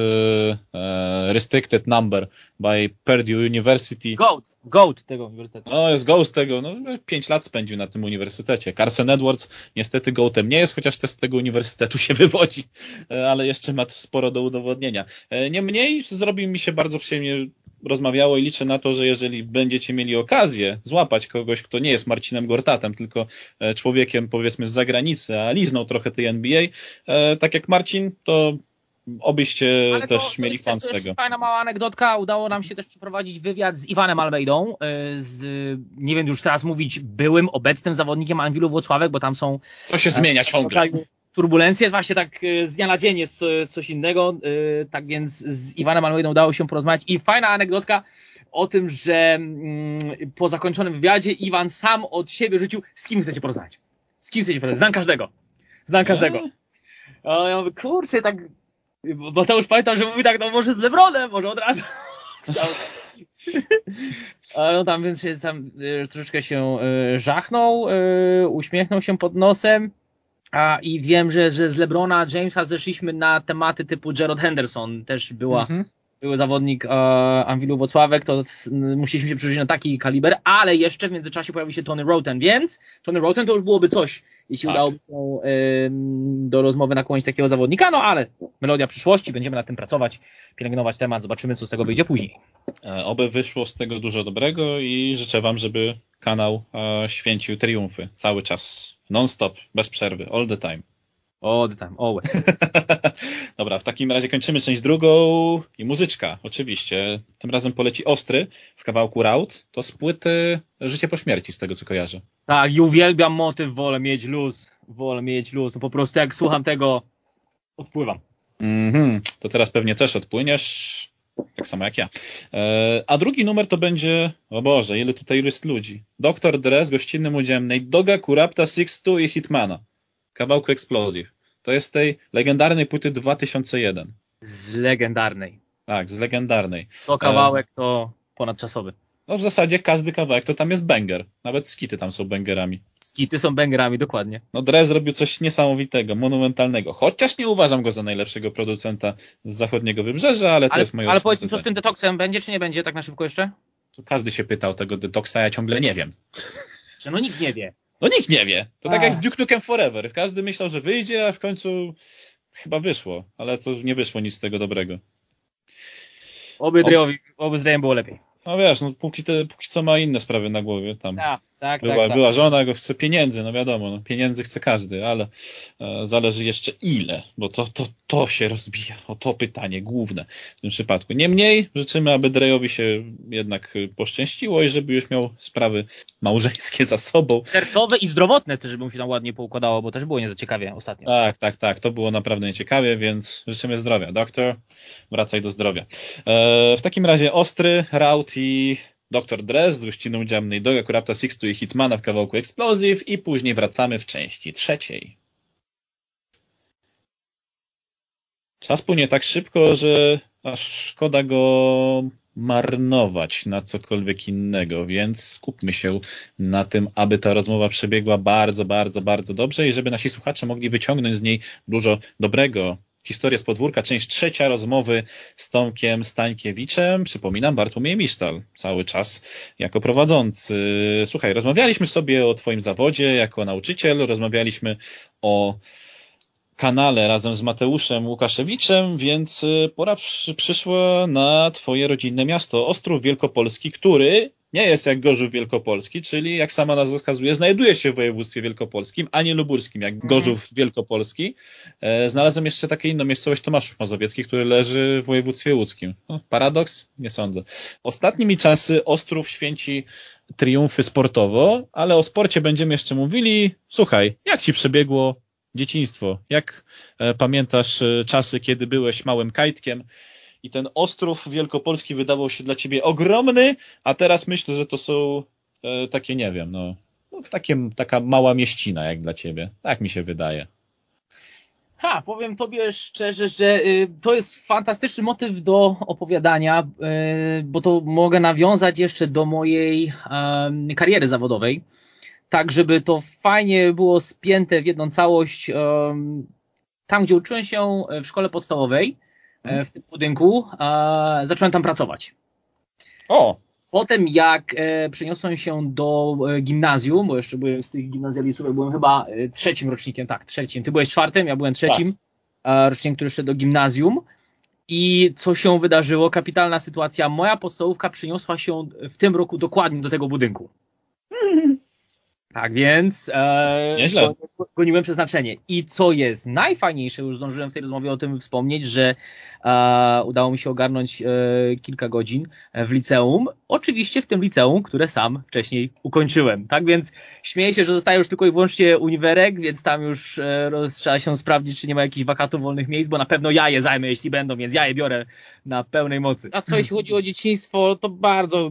S2: e, restricted number by Purdue University.
S3: Goat, goat tego uniwersytetu.
S2: No, jest ghost tego, no, pięć lat spędził na tym uniwersytecie. Carson Edwards niestety goatem nie jest, chociaż też z tego uniwersytetu się wywodzi, e, ale jeszcze ma sporo do udowodnienia. E, niemniej zrobi mi się bardzo przyjemnie rozmawiało i liczę na to, że jeżeli będziecie mieli okazję złapać kogoś, kto nie jest Marcinem Gortatem, tylko e, człowiekiem powiedzmy z zagranicy, a liznął trochę tej NBA, tak jak Marcin, to obyście
S3: Ale
S2: też
S3: to,
S2: mieli fan z tego.
S3: Fajna mała anegdotka. Udało nam się też przeprowadzić wywiad z Iwanem Almeidą, y, z, nie wiem już teraz mówić, byłym, obecnym zawodnikiem Anwilu Włocławek, bo tam są
S2: To się zmienia ciągle.
S3: Turbulencje, właśnie tak y, z dnia na dzień jest y, coś innego, tak więc z Iwanem Almeidą udało się porozmawiać i fajna anegdotka o tym, że mm, po zakończonym wywiadzie Iwan sam od siebie rzucił, z kim chcecie porozmawiać? Z kim chcecie porozmawiać? Znam każdego. Znam każdego. A ja mówię, kurczę, tak bo to już pamiętam, że mówi tak, no może z Lebronem, może od razu. no tam więc się tam y, troszeczkę się y, żachnął, y, uśmiechnął się pod nosem. I wiem, że, że z Lebrona Jamesa zeszliśmy na tematy typu Gerald Henderson, też była, mhm. Były zawodnik e, Anwilu Wocławek, to z, musieliśmy się przerzucić na taki kaliber, ale jeszcze w międzyczasie pojawił się Tony Roten, więc Tony Roten to już byłoby coś jeśli tak. udałoby się y, do rozmowy nakłonić takiego zawodnika, no ale melodia przyszłości, będziemy nad tym pracować, pielęgnować temat, zobaczymy co z tego wyjdzie później.
S2: E, oby wyszło z tego dużo dobrego i życzę Wam, żeby kanał e, święcił triumfy cały czas, non-stop, bez przerwy, all the time.
S3: All the time, always.
S2: Dobra, w takim razie kończymy część drugą i muzyczka, oczywiście. Tym razem poleci Ostry w kawałku Raut. To z płyty Życie po śmierci, z tego co kojarzę.
S3: Tak, i uwielbiam motyw, wolę mieć luz, wolę mieć luz. No po prostu jak słucham tego, odpływam.
S2: Mhm, to teraz pewnie też odpłyniesz, tak samo jak ja. E, a drugi numer to będzie, o Boże, ile tutaj jest ludzi. Doktor Dre z gościnnym udziałem Doga, Kurapta, Sixtu i Hitmana. Kawałku Explosive. To jest tej legendarnej płyty 2001.
S3: Z legendarnej.
S2: Tak, z legendarnej.
S3: Co kawałek to ponadczasowy.
S2: No w zasadzie każdy kawałek to tam jest banger. Nawet skity tam są bangerami.
S3: Skity są bangerami, dokładnie.
S2: No Dre zrobił coś niesamowitego, monumentalnego. Chociaż nie uważam go za najlepszego producenta z zachodniego wybrzeża, ale to
S3: ale,
S2: jest moje
S3: Ale powiedz mi, co z tym detoksem będzie, czy nie będzie tak na szybko jeszcze?
S2: Każdy się pytał tego detoksa, ja ciągle nie wiem.
S3: Że no nikt nie wie.
S2: No nikt nie wie. To a. tak jak z Duke Nukem Forever. Każdy myślał, że wyjdzie, a w końcu chyba wyszło. Ale to nie wyszło nic z tego dobrego.
S3: Oby Drejowi, oby z Drejem było lepiej.
S2: No wiesz, no póki, te, póki co ma inne sprawy na głowie tam.
S3: Tak, tak,
S2: była,
S3: tak, tak.
S2: była żona, go chce pieniędzy, no wiadomo, no, pieniędzy chce każdy, ale e, zależy jeszcze ile, bo to, to, to się rozbija, o to pytanie główne w tym przypadku. Niemniej życzymy, aby Drejowi się jednak poszczęściło i żeby już miał sprawy małżeńskie za sobą.
S3: Sercowe i zdrowotne też, żeby mu się tam ładnie poukładało, bo też było nie za ciekawie ostatnio.
S2: Tak, tak, tak, to było naprawdę nieciekawie, więc życzymy zdrowia. Doktor, wracaj do zdrowia. E, w takim razie ostry, raut i Dr. Dress z gościną udziałem Doga, Kurapta, Sixtu i Hitmana w kawałku Explosive i później wracamy w części trzeciej. Czas płynie tak szybko, że aż szkoda go marnować na cokolwiek innego, więc skupmy się na tym, aby ta rozmowa przebiegła bardzo, bardzo, bardzo dobrze i żeby nasi słuchacze mogli wyciągnąć z niej dużo dobrego. Historia z podwórka, część trzecia rozmowy z Tomkiem Stańkiewiczem. Przypominam, Bartłomiej Misztal cały czas jako prowadzący. Słuchaj, rozmawialiśmy sobie o Twoim zawodzie jako nauczyciel, rozmawialiśmy o kanale razem z Mateuszem Łukaszewiczem, więc pora przyszła na Twoje rodzinne miasto, Ostrów Wielkopolski, który nie jest jak Gorzów Wielkopolski, czyli jak sama nazwa wskazuje, znajduje się w województwie wielkopolskim, a nie luburskim, jak mhm. Gorzów Wielkopolski. E, znalazłem jeszcze takie inną miejscowość Tomaszów Mazowiecki, który leży w województwie łódzkim. No, paradoks? Nie sądzę. Ostatnimi czasy Ostrów święci triumfy sportowo, ale o sporcie będziemy jeszcze mówili. Słuchaj, jak ci przebiegło dzieciństwo? Jak e, pamiętasz e, czasy, kiedy byłeś małym kajtkiem i ten Ostrów Wielkopolski wydawał się dla ciebie ogromny, a teraz myślę, że to są e, takie, nie wiem, no, no takie, taka mała mieścina jak dla ciebie. Tak mi się wydaje.
S3: Ha, powiem tobie szczerze, że y, to jest fantastyczny motyw do opowiadania, y, bo to mogę nawiązać jeszcze do mojej kariery zawodowej, tak żeby to fajnie było spięte w jedną całość. Tam, gdzie uczyłem się w szkole podstawowej, w tym budynku, zacząłem tam pracować.
S2: O!
S3: Potem jak e, przeniosłem się do e, gimnazjum, bo jeszcze byłem z tych gimnazjalistów, byłem chyba e, trzecim rocznikiem, tak, trzecim. Ty byłeś czwartym, ja byłem trzecim tak. rocznikiem, który szedł do gimnazjum. I co się wydarzyło? Kapitalna sytuacja. Moja podstawówka przeniosła się w tym roku dokładnie do tego budynku. Tak więc e,
S2: Nieźle.
S3: goniłem przeznaczenie. I co jest najfajniejsze, już zdążyłem w tej rozmowie o tym wspomnieć, że e, udało mi się ogarnąć e, kilka godzin w liceum. Oczywiście w tym liceum, które sam wcześniej ukończyłem. Tak więc śmieję się, że zostaje już tylko i wyłącznie uniwerek, więc tam już e, trzeba się sprawdzić, czy nie ma jakichś wakatów wolnych miejsc, bo na pewno ja je zajmę, jeśli będą, więc ja je biorę na pełnej mocy. A co jeśli chodzi o dzieciństwo, to bardzo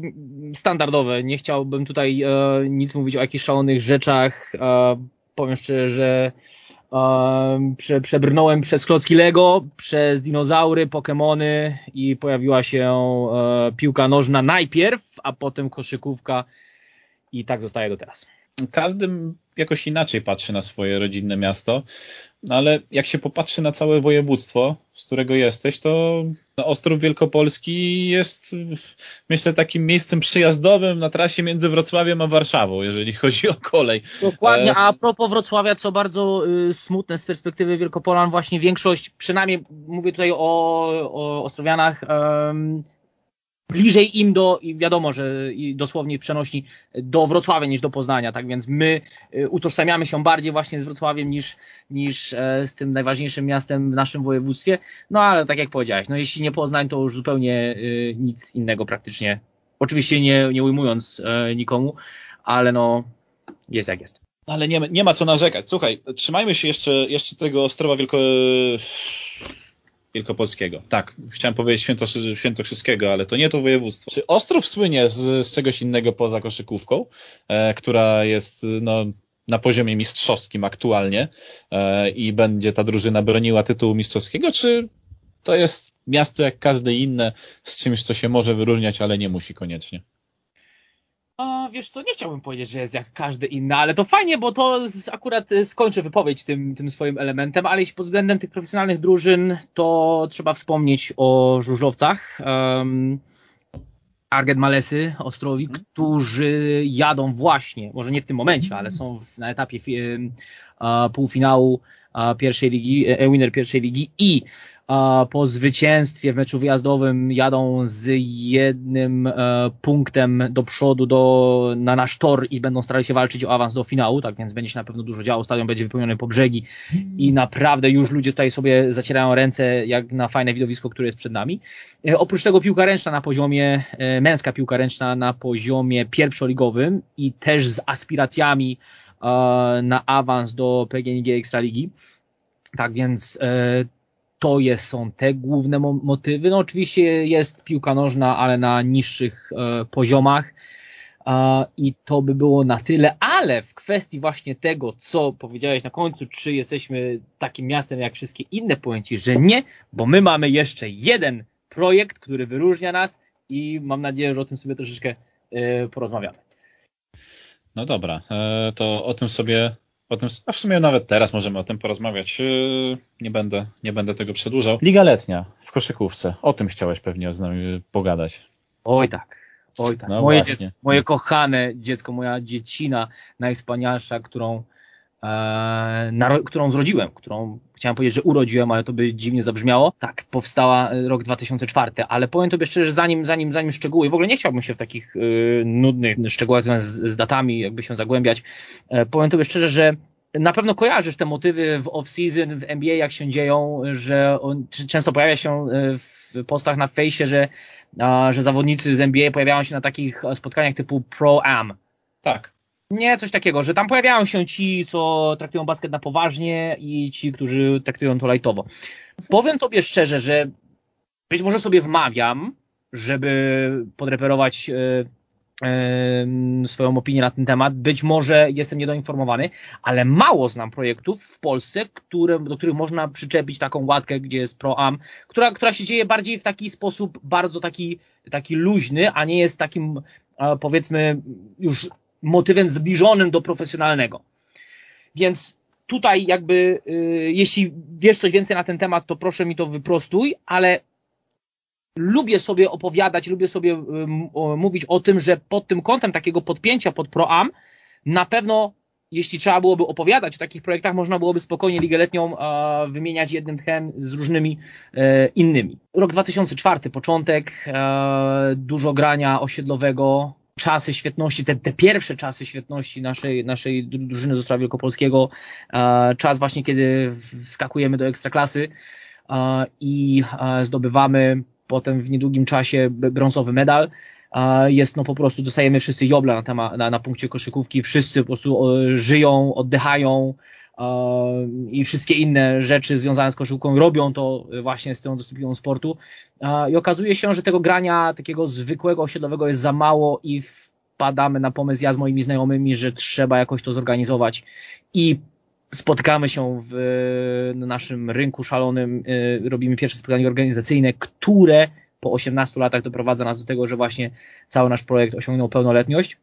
S3: standardowe. Nie chciałbym tutaj e, nic mówić o jakichś szalonych rzeczach. E, powiem szczerze, że prze, przebrnąłem przez klocki Lego, przez dinozaury, Pokémony i pojawiła się e, piłka nożna najpierw, a potem koszykówka i tak zostaje do teraz.
S2: Każdy jakoś inaczej patrzy na swoje rodzinne miasto. No ale jak się popatrzy na całe województwo, z którego jesteś, to Ostrów Wielkopolski jest myślę takim miejscem przyjazdowym na trasie między Wrocławiem a Warszawą, jeżeli chodzi o kolej.
S3: Dokładnie, e, a propos Wrocławia, co bardzo y, smutne z perspektywy Wielkopolan, właśnie większość, przynajmniej mówię tutaj o, o Ostrowianach, bliżej im do, wiadomo, że dosłownie przenośni do Wrocławia niż do Poznania, tak więc my y, utożsamiamy się bardziej właśnie z Wrocławiem niż, niż e, z tym najważniejszym miastem w naszym województwie, no ale tak jak powiedziałeś, no jeśli nie Poznań, to już zupełnie y, nic innego praktycznie, oczywiście nie, nie ujmując e, nikomu, ale no jest jak jest.
S2: Ale nie, nie ma co narzekać. Słuchaj, trzymajmy się jeszcze, jeszcze tego Ostrowa Wielko Wielkopolskiego. Tak, chciałem powiedzieć Świętokrzyskiego, ale to nie to województwo. Czy Ostrów słynie z, z czegoś innego poza koszykówką, e, która jest no, na poziomie mistrzowskim aktualnie e, i będzie ta drużyna broniła tytułu mistrzowskiego, czy to jest miasto jak każde inne z czymś, co się może wyróżniać, ale nie musi koniecznie?
S3: A wiesz co, nie chciałbym powiedzieć, że jest jak każdy inny, ale to fajnie, bo to z, akurat y, skończę wypowiedź tym, tym swoim elementem, ale jeśli pod względem tych profesjonalnych drużyn, to trzeba wspomnieć o żużlowcach. Um, Arget Malesy, Ostrowi, hmm. którzy jadą właśnie, może nie w tym momencie, ale są w, na etapie uh, półfinału pierwszej ligi, e, winner pierwszej ligi i po zwycięstwie w meczu wyjazdowym jadą z jednym e, punktem do przodu do, na nasz tor i będą starali się walczyć o awans do finału, tak więc będzie się na pewno dużo działo, stadion będzie wypełniony po brzegi i naprawdę już ludzie tutaj sobie zacierają ręce jak na fajne widowisko, które jest przed nami. E, oprócz tego piłka ręczna na poziomie, e, męska piłka ręczna na poziomie pierwszoligowym i też z aspiracjami na awans do PGNiG Ekstraligi. Tak więc to są te główne motywy. No oczywiście jest piłka nożna, ale na niższych e, poziomach e, i to by było na tyle, ale w kwestii właśnie tego, co powiedziałeś na końcu, czy jesteśmy takim miastem jak wszystkie inne pojęci, że nie, bo my mamy jeszcze jeden projekt, który wyróżnia nas i mam nadzieję, że o tym sobie troszeczkę e, porozmawiamy.
S2: No dobra, e, to o tym sobie o tym, a w sumie nawet teraz możemy o tym porozmawiać. Yy, nie będę, nie będę tego przedłużał. Liga letnia w koszykówce. O tym chciałeś pewnie z nami pogadać.
S3: Oj tak. Oj tak. No moje, dziecko, moje kochane dziecko, moja dziecina najwspanialsza, którą, którą zrodziłem, którą chciałem powiedzieć, że urodziłem, ale to by dziwnie zabrzmiało. Tak, powstała rok 2004, ale powiem tobie szczerze, że zanim, zanim, zanim szczegóły, w ogóle nie chciałbym się w takich y, nudnych szczegółach związanych z, z, datami, jakby się zagłębiać. E, powiem tobie szczerze, że na pewno kojarzysz te motywy w off-season, w NBA, jak się dzieją, że on często pojawia się e, w postach na fejsie, że, że zawodnicy z NBA pojawiają się na takich spotkaniach typu Pro-Am.
S2: Tak.
S3: Nie, coś takiego, że tam pojawiają się ci, co traktują basket na poważnie i ci, którzy traktują to lajtowo. Powiem tobie szczerze, że być może sobie wmawiam, żeby podreperować e, swoją opinię na ten temat. Być może jestem niedoinformowany, ale mało znam projektów w Polsce, które, do których można przyczepić taką łatkę, gdzie jest ProAm, która, która się dzieje bardziej w taki sposób bardzo taki, taki luźny, a nie jest takim powiedzmy już motywem zbliżonym do profesjonalnego. Więc tutaj jakby, y, jeśli wiesz coś więcej na ten temat, to proszę mi to wyprostuj, ale lubię sobie opowiadać, lubię sobie y, mówić o tym, że pod tym kątem takiego podpięcia pod ProAm na pewno jeśli trzeba byłoby opowiadać o takich projektach, można byłoby spokojnie ligę letnią wymieniać jednym tchem z różnymi e, innymi. Rok 2004, początek, e, dużo grania osiedlowego, czasy świetności, te, te pierwsze czasy świetności naszej, naszej drużyny z Ostrowa Wielkopolskiego, e, czas właśnie, kiedy wskakujemy do ekstraklasy i zdobywamy potem w niedługim czasie brązowy medal. Jest no po prostu, dostajemy wszyscy jobla na, temat, na, na punkcie koszykówki, wszyscy po prostu żyją, oddychają i wszystkie inne rzeczy związane z koszykówką robią to właśnie z tą dyscypliną sportu. I okazuje się, że tego grania takiego zwykłego osiedlowego jest za mało i wpadamy na pomysł ja z moimi znajomymi, że trzeba jakoś to zorganizować i spotykamy się w na naszym rynku szalonym, y, robimy pierwsze spotkanie organizacyjne, które po 18 latach doprowadza nas do tego, że właśnie cały nasz projekt osiągnął pełnoletność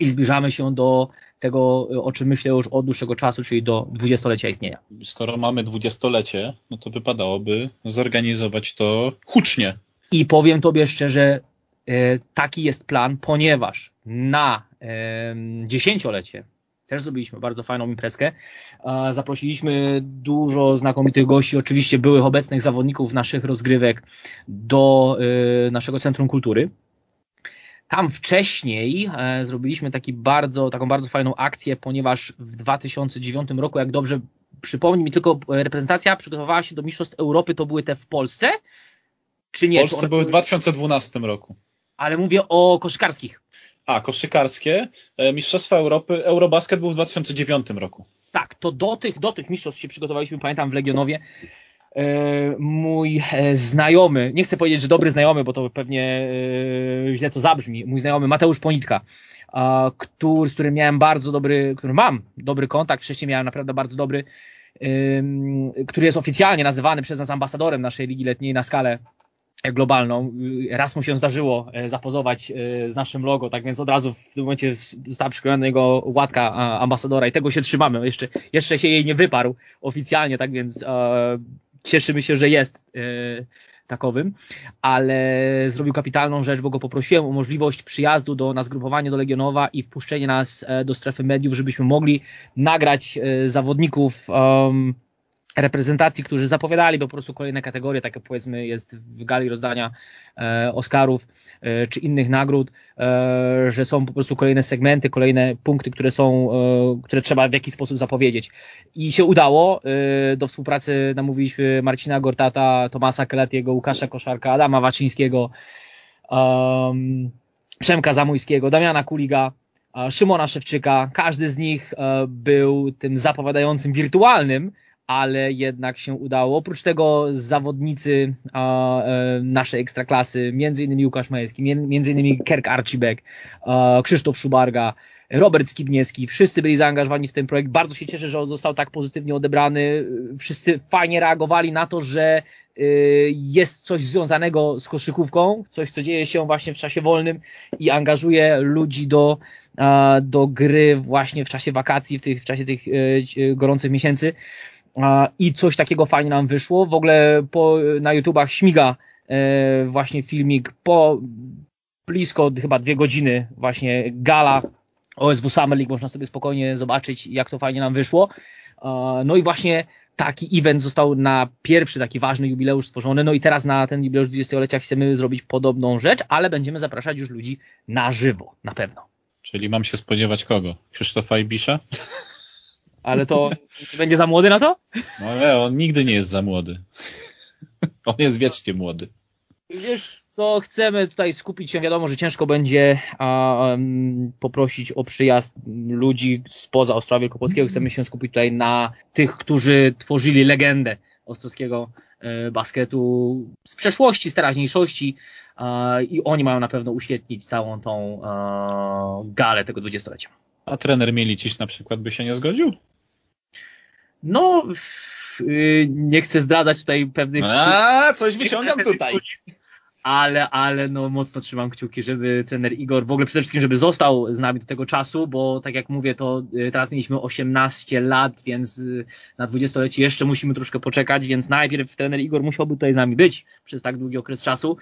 S3: i zbliżamy się do tego, o czym myślę już od dłuższego czasu, czyli do dwudziestolecia istnienia.
S2: Skoro mamy dwudziestolecie, no to wypadałoby zorganizować to hucznie.
S3: I powiem Tobie szczerze, y, taki jest plan, ponieważ na dziesięciolecie też zrobiliśmy bardzo fajną imprezkę. Zaprosiliśmy dużo znakomitych gości, oczywiście byłych obecnych zawodników naszych rozgrywek do y, naszego Centrum Kultury. Tam wcześniej e, zrobiliśmy taki bardzo, taką bardzo fajną akcję, ponieważ w 2009 roku, jak dobrze przypomnij mi tylko, reprezentacja przygotowała się do Mistrzostw Europy, to były te w Polsce? Czy nie?
S2: W Polsce były w 2012 roku.
S3: Ale mówię o koszykarskich.
S2: A, koszykarskie. E, Mistrzostwa Europy, Eurobasket był w 2009 roku.
S3: Tak, to do tych, do tych mistrzostw się przygotowaliśmy, pamiętam w Legionowie. E, mój e, znajomy, nie chcę powiedzieć, że dobry znajomy, bo to pewnie źle to zabrzmi, mój znajomy Mateusz Ponitka, który, z którym miałem bardzo dobry, który mam dobry kontakt, wcześniej miałem naprawdę bardzo dobry, który jest oficjalnie nazywany przez nas ambasadorem naszej ligi letniej na skalę globalną. Raz mu się zdarzyło e, zapozować e, z naszym logo, tak więc od razu w tym momencie została przyklejona jego łatka ambasadora i tego się trzymamy. Jeszcze, jeszcze się jej nie wyparł oficjalnie, tak więc e, cieszymy się, że jest e, takowym, ale zrobił kapitalną rzecz, bo go poprosiłem o możliwość przyjazdu do nas, grupowania do Legionowa i wpuszczenie nas e, do strefy mediów, żebyśmy mogli nagrać e, zawodników um, reprezentacji, którzy zapowiadali po prostu kolejne kategorie, takie powiedzmy jest w gali rozdania e, Oscarów e, czy innych nagród, e, że są po prostu kolejne segmenty, kolejne punkty, które są, e, które trzeba w jakiś sposób zapowiedzieć. I się udało. E, do współpracy namówiliśmy Marcina Gortata, Tomasa Keletiego, Łukasza Koszarka, Adama Waczyńskiego, Przemka Zamójskiego, Damiana Kuliga, Szymona Szewczyka. Każdy z nich e, był tym zapowiadającym wirtualnym ale jednak się udało. Oprócz tego zawodnicy a, e, naszej ekstraklasy, między innymi Łukasz Majewski, między innymi Kerk Arcibek, a, Krzysztof Szubarga, Robert Skibniewski, wszyscy byli zaangażowani w ten projekt. Bardzo się cieszę, że on został tak pozytywnie odebrany. Wszyscy fajnie reagowali na to, że y, jest coś związanego z koszykówką, coś, co dzieje się właśnie w czasie wolnym i angażuje ludzi do, do gry właśnie w czasie wakacji, w, tych, w czasie tych y, gorących miesięcy i coś takiego fajnie nam wyszło. W ogóle po, na YouTubach śmiga e, właśnie filmik po blisko chyba dwie godziny właśnie gala OSW Summer League, można sobie spokojnie zobaczyć jak to fajnie nam wyszło. No i właśnie taki event został na pierwszy taki ważny jubileusz stworzony, no i teraz na ten jubileusz 20-lecia chcemy zrobić podobną rzecz, ale będziemy zapraszać już ludzi na żywo, na pewno.
S2: Czyli mam się spodziewać kogo? Krzysztofa Ibisza?
S3: Ale to będzie za młody na to?
S2: No nie, on nigdy nie jest za młody. On jest wiecznie młody.
S3: Wiesz co, chcemy tutaj skupić się, wiadomo, że ciężko będzie a, um, poprosić o przyjazd ludzi spoza Ostrowa Wielkopolskiego. Chcemy się skupić tutaj na tych, którzy tworzyli legendę ostrowskiego e, basketu z przeszłości, z teraźniejszości e, i oni mają na pewno uświetnić całą tą e, galę tego dwudziestolecia.
S2: A trener Milicic na przykład by się nie zgodził?
S3: No, y, nie chcę zdradzać tutaj pewnych...
S2: A, coś wyciągam tutaj.
S3: Ale, ale no mocno trzymam kciuki, żeby trener Igor w ogóle przede wszystkim, żeby został z nami do tego czasu, bo tak jak mówię, to y, teraz mieliśmy 18 lat, więc y, na 20-lecie jeszcze musimy troszkę poczekać, więc najpierw trener Igor musiałby tutaj z nami być przez tak długi okres czasu,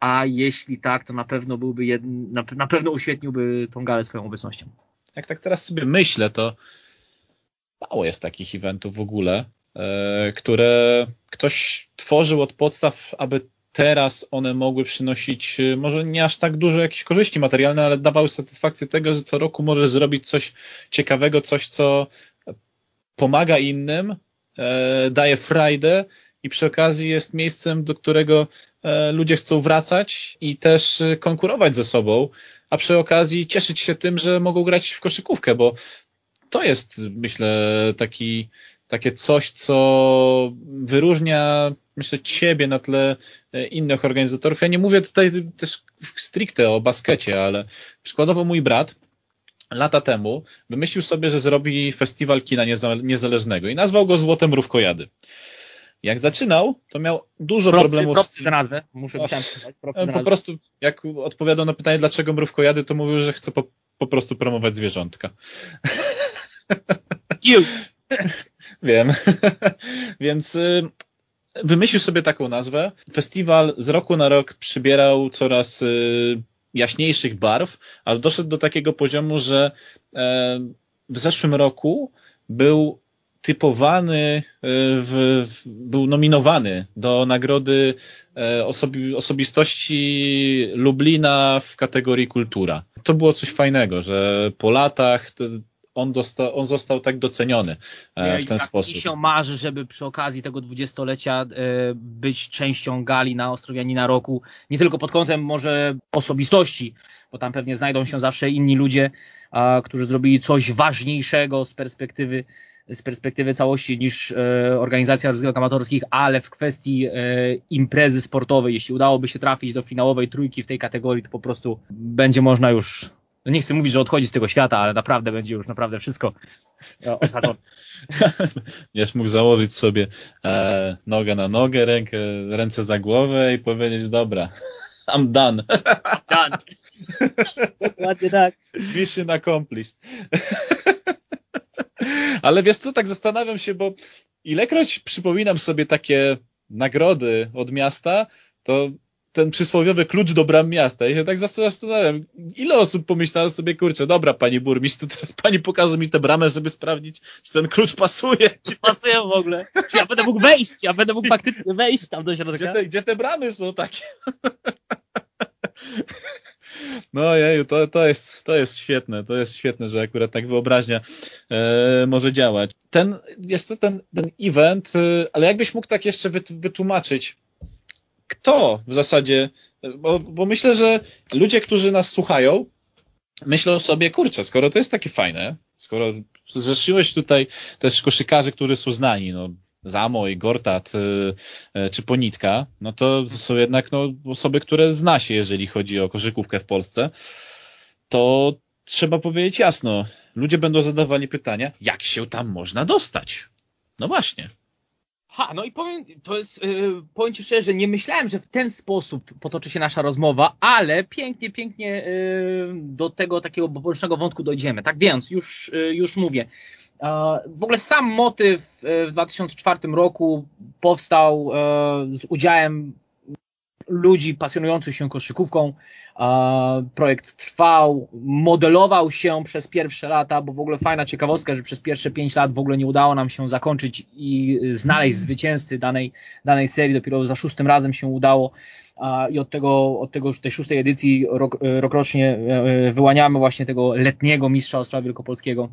S3: a jeśli tak, to na pewno byłby jed... na pewno uświetniłby tą galę swoją obecnością.
S2: Jak tak teraz sobie myślę, to mało jest takich eventów w ogóle, e, które ktoś tworzył od podstaw, aby teraz one mogły przynosić e, może nie aż tak dużo jakichś korzyści materialne, ale dawały satysfakcję tego, że co roku możesz zrobić coś ciekawego, coś, co pomaga innym, e, daje frajdę i przy okazji jest miejscem, do którego ludzie chcą wracać i też konkurować ze sobą, a przy okazji cieszyć się tym, że mogą grać w koszykówkę, bo to jest, myślę, taki, takie coś, co wyróżnia, myślę, ciebie na tle e, innych organizatorów. Ja nie mówię tutaj też stricte o baskecie, ale przykładowo mój brat lata temu wymyślił sobie, że zrobi festiwal kina niezależnego i nazwał go Złotem Mrówkojady. Jak zaczynał, to miał dużo
S3: propsy,
S2: problemów.
S3: Propsy za nazwę, muszę
S2: o, po prostu, jak odpowiadał na pytanie, dlaczego mrówkojady, to mówił, że chce po, po prostu promować zwierzątka.
S3: Cute.
S2: Wiem. Więc y, wymyślił sobie taką nazwę. Festiwal z roku na rok przybierał coraz y, jaśniejszych barw, ale doszedł do takiego poziomu, że e, w zeszłym roku był typowany, e, w, w, był nominowany do nagrody e, osobi, osobistości Lublina w kategorii kultura. To było coś fajnego, że po latach on, dosta, on został tak doceniony e, w ten
S3: tak
S2: sposób.
S3: Się marzy, żeby przy okazji tego dwudziestolecia być częścią gali na Ostrowianina Roku, nie tylko pod kątem może osobistości, bo tam pewnie znajdą się zawsze inni ludzie, którzy zrobili coś ważniejszego z perspektywy z perspektywy całości niż e, organizacja rozgrywek amatorskich, ale w kwestii e, imprezy sportowej, jeśli udałoby się trafić do finałowej trójki w tej kategorii, to po prostu będzie można już, no nie chcę mówić, że odchodzi z tego świata, ale naprawdę będzie już naprawdę wszystko e, odhaczone.
S2: Będziesz mógł założyć sobie e, nogę na nogę, rękę, ręce za głowę i powiedzieć, dobra, I'm done.
S3: Done. Dokładnie tak.
S2: Mission accomplished. Ale wiesz co, tak zastanawiam się, bo ilekroć przypominam sobie takie nagrody od miasta, to ten przysłowiowy klucz do bram miasta. Ja się tak zastanawiam, ile osób pomyślało sobie, kurczę, dobra, pani burmistrz, to teraz pani pokaże mi tę bramę, żeby sprawdzić, czy ten klucz pasuje.
S3: Czy pasuje w ogóle? Czy ja będę mógł wejść? Ja będę mógł faktycznie wejść tam do środka?
S2: Gdzie te, gdzie te bramy są takie? No jeju, to, to, jest, to jest świetne, to jest świetne, że akurat tak wyobraźnia e, może działać. Ten, to ten, ten event, e, ale jakbyś mógł tak jeszcze wytłumaczyć, kto w zasadzie, bo, bo myślę, że ludzie, którzy nas słuchają, myślą sobie, kurczę, skoro to jest takie fajne, skoro zrzeszyłeś tutaj też koszykarzy, którzy są znani, no Zamoj, Gortat y, y, czy Ponitka, no to są jednak no, osoby, które zna się, jeżeli chodzi o koszykówkę w Polsce, to trzeba powiedzieć jasno, ludzie będą zadawali pytania, jak się tam można dostać? No właśnie.
S3: Ha, no i powiem, to jest, yy, powiem Ci szczerze, nie myślałem, że w ten sposób potoczy się nasza rozmowa, ale pięknie, pięknie do tego takiego bocznego wątku dojdziemy. Tak więc, już, już mówię. W ogóle sam motyw e, w 2004 roku powstał e, z udziałem ludzi pasjonujących się koszykówką. Projekt trwał, modelował się przez pierwsze lata, bo w ogóle fajna ciekawostka, że przez pierwsze pięć lat w ogóle nie udało nam się zakończyć i znaleźć zwycięzcy danej, danej serii. Dopiero za szóstym razem się udało i od tego, od tego tej szóstej edycji rok, rokrocznie e, wyłaniamy właśnie tego letniego mistrza Ostrowa Wielkopolskiego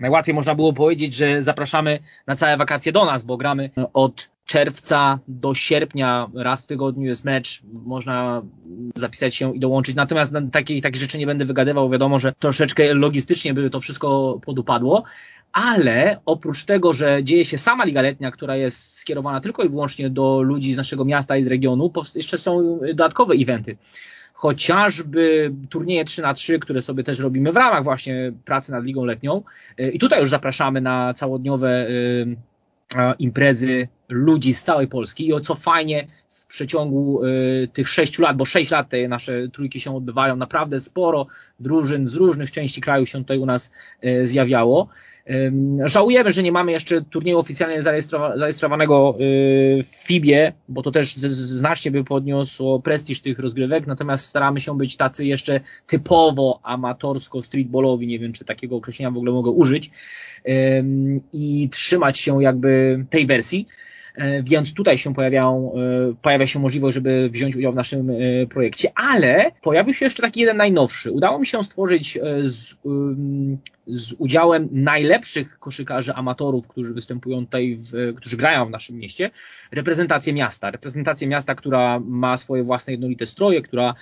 S3: Najłatwiej można było powiedzieć, że zapraszamy na całe wakacje do nas, bo gramy od czerwca do sierpnia. Raz w tygodniu jest mecz, można zapisać się i dołączyć. Natomiast takiej, takich rzeczy nie będę wygadywał, wiadomo, że troszeczkę logistycznie by to wszystko podupadło, ale oprócz tego, że dzieje się sama Liga Letnia, która jest skierowana tylko i wyłącznie do ludzi z naszego miasta i z regionu, jeszcze są dodatkowe eventy chociażby turnieje 3 na 3 które sobie też robimy w ramach właśnie pracy nad Ligą Letnią. I tutaj już zapraszamy na całodniowe y, imprezy ludzi z całej Polski i o co fajnie w przeciągu y, tych sześciu lat, bo sześć lat te nasze trójki się odbywają, naprawdę sporo drużyn z różnych części kraju się tutaj u nas zjawiało. Żałujemy, że nie mamy jeszcze turnieju oficjalnie zarejestrowanego y, w FIBie, bo to też znacznie by podniosło prestiż tych rozgrywek, natomiast staramy się być tacy jeszcze typowo amatorsko streetballowi, nie wiem czy takiego określenia w ogóle mogę użyć, i trzymać się jakby tej wersji. E, więc tutaj się pojawiają, e, pojawia się możliwość, żeby wziąć udział w naszym e, projekcie, ale pojawił się jeszcze taki jeden najnowszy. Udało mi się stworzyć z, z udziałem najlepszych koszykarzy amatorów, którzy występują tutaj, w, którzy grają w naszym mieście, reprezentację miasta. Reprezentację miasta, która ma swoje własne jednolite stroje, która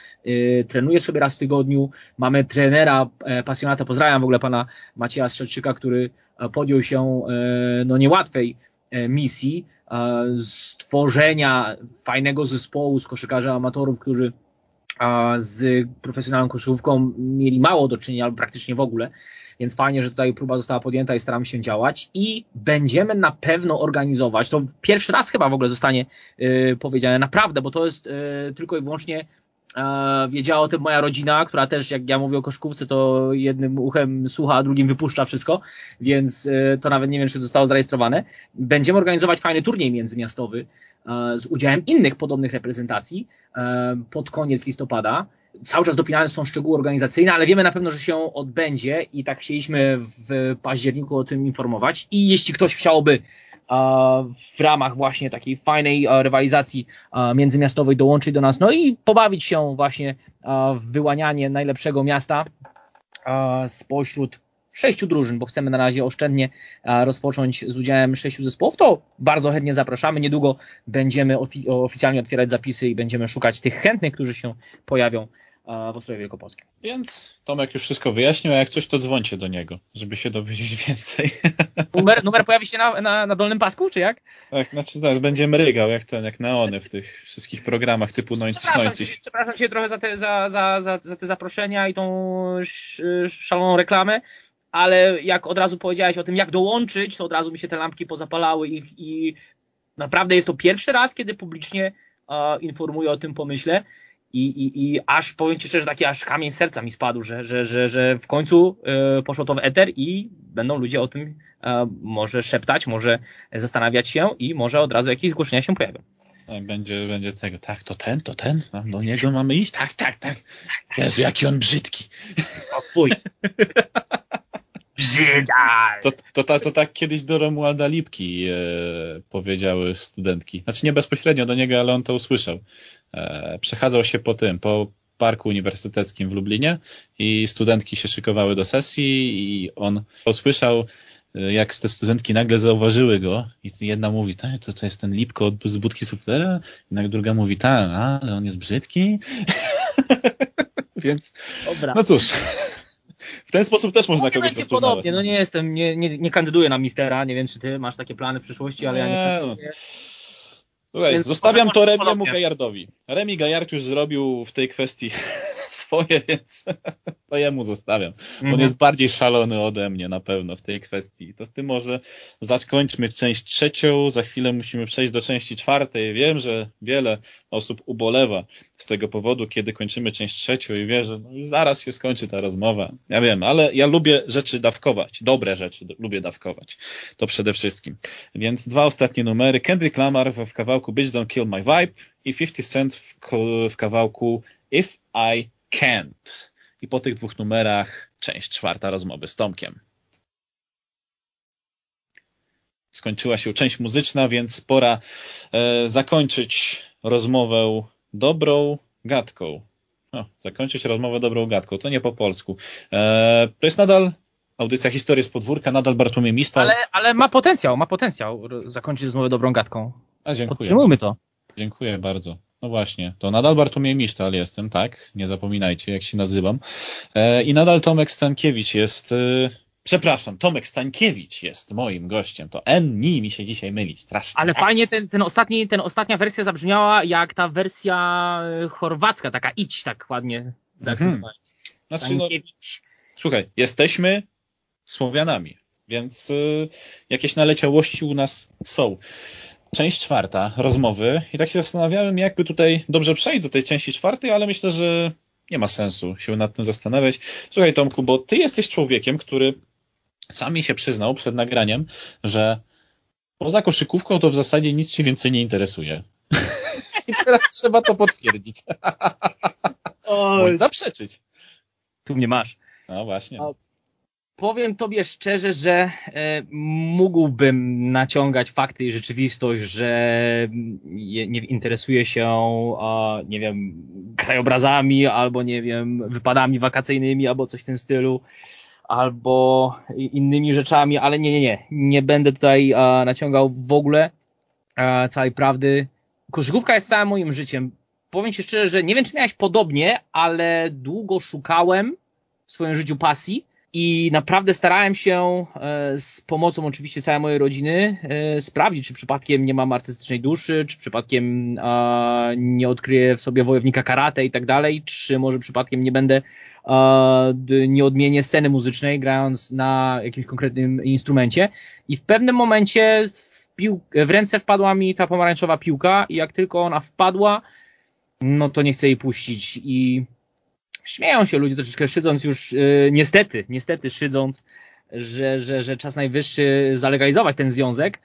S3: trenuje sobie raz w tygodniu. Mamy trenera, pasjonata, pozdrawiam w ogóle pana Macieja Strzelczyka, który podjął się no niełatwej misji, stworzenia fajnego zespołu z koszykarzy amatorów, którzy z profesjonalną koszykówką mieli mało do czynienia, albo praktycznie w ogóle. Więc fajnie, że tutaj próba została podjęta i staramy się działać i będziemy na pewno organizować, to pierwszy raz chyba w ogóle zostanie yy, powiedziane, naprawdę, bo to jest yy, tylko i wyłącznie E, wiedziała o tym moja rodzina, która też, jak ja mówię o koszkówce, to jednym uchem słucha, a drugim wypuszcza wszystko, więc e, to nawet nie wiem, czy zostało zarejestrowane. Będziemy organizować fajny turniej międzymiastowy e, z udziałem innych podobnych reprezentacji pod koniec listopada. Cały czas dopinane są szczegóły organizacyjne, ale wiemy na pewno, że się odbędzie i tak chcieliśmy w październiku o tym informować. I jeśli ktoś chciałby w ramach właśnie takiej fajnej rywalizacji międzymiastowej dołączyć do nas, no i pobawić się właśnie w wyłanianie najlepszego miasta spośród sześciu drużyn, bo chcemy na razie oszczędnie rozpocząć z udziałem sześciu zespołów, to bardzo chętnie zapraszamy. Niedługo będziemy oficjalnie otwierać zapisy i będziemy szukać tych chętnych, którzy się pojawią w Ostrowie Wielkopolskim.
S2: Więc Tomek już wszystko wyjaśnił, a jak coś to dzwońcie do niego, żeby się dowiedzieć więcej.
S3: Numer, numer pojawi się na, na, na dolnym pasku, czy jak?
S2: Tak, znaczy tak, będziemy rygał jak ten, jak neony w tych wszystkich programach typu Nońcy
S3: przepraszam, cię, przepraszam cię trochę za te, za, za, za, za te zaproszenia i tą szaloną reklamę, ale jak od razu powiedziałeś o tym, jak dołączyć, to od razu mi się te lampki pozapalały i, i naprawdę jest to pierwszy raz, kiedy publicznie uh, informuję o tym pomyśle. I, i, I aż powiem Ci szczerze, taki aż kamień serca mi spadł, że, że, że, że w końcu y, poszło to w eter i będą ludzie o tym y, może szeptać, może zastanawiać się i może od razu jakieś zgłoszenia się pojawią.
S2: Tak, będzie, będzie tego, tak, to ten, to ten, do niego mamy iść, tak, tak, tak. Jezu, jaki on brzydki.
S3: O fuj. Brzydal.
S2: To, to, to, to, tak kiedyś do Romualda Lipki e, powiedziały studentki. Znaczy nie bezpośrednio do niego, ale on to usłyszał. E, przechadzał się po tym, po parku uniwersyteckim w Lublinie i studentki się szykowały do sesji i on usłyszał, e, jak te studentki nagle zauważyły go i jedna mówi, tak, to, to jest ten Lipko z budki suflera, i druga mówi, tak, ale on jest brzydki. Więc, Dobra. no cóż, w ten sposób też można no, kogoś będzie
S3: podobnie, no nie jestem, nie, nie, nie kandyduję na mistera, nie wiem czy ty masz takie plany w przyszłości, ale nie, ja nie kandyduję.
S2: Słuchaj, zostawiam to Remiemu Gajardowi. Remi Gajard już zrobił w tej kwestii swoje, więc to jemu zostawiam. Mhm. On jest bardziej szalony ode mnie na pewno w tej kwestii. To ty może zakończmy część trzecią, za chwilę musimy przejść do części czwartej. Wiem, że wiele osób ubolewa z tego powodu, kiedy kończymy część trzecią i wie, że no zaraz się skończy ta rozmowa. Ja wiem, ale ja lubię rzeczy dawkować, dobre rzeczy lubię dawkować. To przede wszystkim. Więc dwa ostatnie numery. Kendrick Lamar w kawałku Bitch Don't Kill My Vibe i 50 Cent w, w kawałku If I Can't. I po tych dwóch numerach część czwarta rozmowy z Tomkiem. Skończyła się część muzyczna, więc pora e, zakończyć rozmowę dobrą gadką. No, zakończyć rozmowę dobrą gadką. To nie po polsku. E, to jest nadal audycja Historii z podwórka, nadal Bartłomiej Mistal.
S3: Ale, ale ma potencjał, ma potencjał zakończyć rozmowę dobrą gadką.
S2: A dziękuję.
S3: Podtrzymujmy to.
S2: Dziękuję bardzo. No właśnie, to nadal Bartłomiej Misztal jestem, tak? Nie zapominajcie, jak się nazywam. E, I nadal Tomek Stankiewicz jest... E, przepraszam, Tomek Stankiewicz jest moim gościem. To N ni mi się dzisiaj myli, strasznie.
S3: Ale fajnie ten, ten, ostatni, ten ostatnia wersja zabrzmiała jak ta wersja e, chorwacka, taka idź tak ładnie zaakcentowałeś.
S2: Znaczy, no, słuchaj, jesteśmy Słowianami, więc y, jakieś naleciałości u nas są. Część czwarta, rozmowy. I tak się zastanawiałem, jakby tutaj dobrze przejść do tej części czwartej, ale myślę, że nie ma sensu się nad tym zastanawiać. Słuchaj, Tomku, bo ty jesteś człowiekiem, który sam mi się przyznał przed nagraniem, że poza koszykówką to w zasadzie nic się więcej nie interesuje. I teraz trzeba to potwierdzić. Bądź zaprzeczyć.
S3: Tu mnie masz.
S2: No właśnie.
S3: Powiem tobie szczerze, że e, mógłbym naciągać fakty i rzeczywistość, że nie interesuję się, nie wiem, krajobrazami, albo nie wiem, wypadami wakacyjnymi, albo coś w tym stylu, albo innymi rzeczami, ale nie, nie, nie. Nie będę tutaj naciągał w ogóle całej prawdy. Koszykówka jest całym moim życiem. Powiem ci szczerze, że nie wiem, czy miałeś podobnie, ale długo szukałem w swoim życiu pasji i naprawdę starałem się e, z pomocą oczywiście całej mojej rodziny e, sprawdzić, czy przypadkiem nie mam artystycznej duszy, czy przypadkiem nie odkryję w sobie wojownika karate i tak dalej, czy może przypadkiem nie będę nie odmienię sceny muzycznej grając na jakimś konkretnym instrumencie. I w pewnym momencie w, pił- w ręce wpadła mi ta pomarańczowa piłka i jak tylko ona wpadła, no to nie chcę jej puścić i śmieją się ludzie troszeczkę szydząc już, yy, niestety, niestety szydząc, że, że, że czas najwyższy zalegalizować ten związek,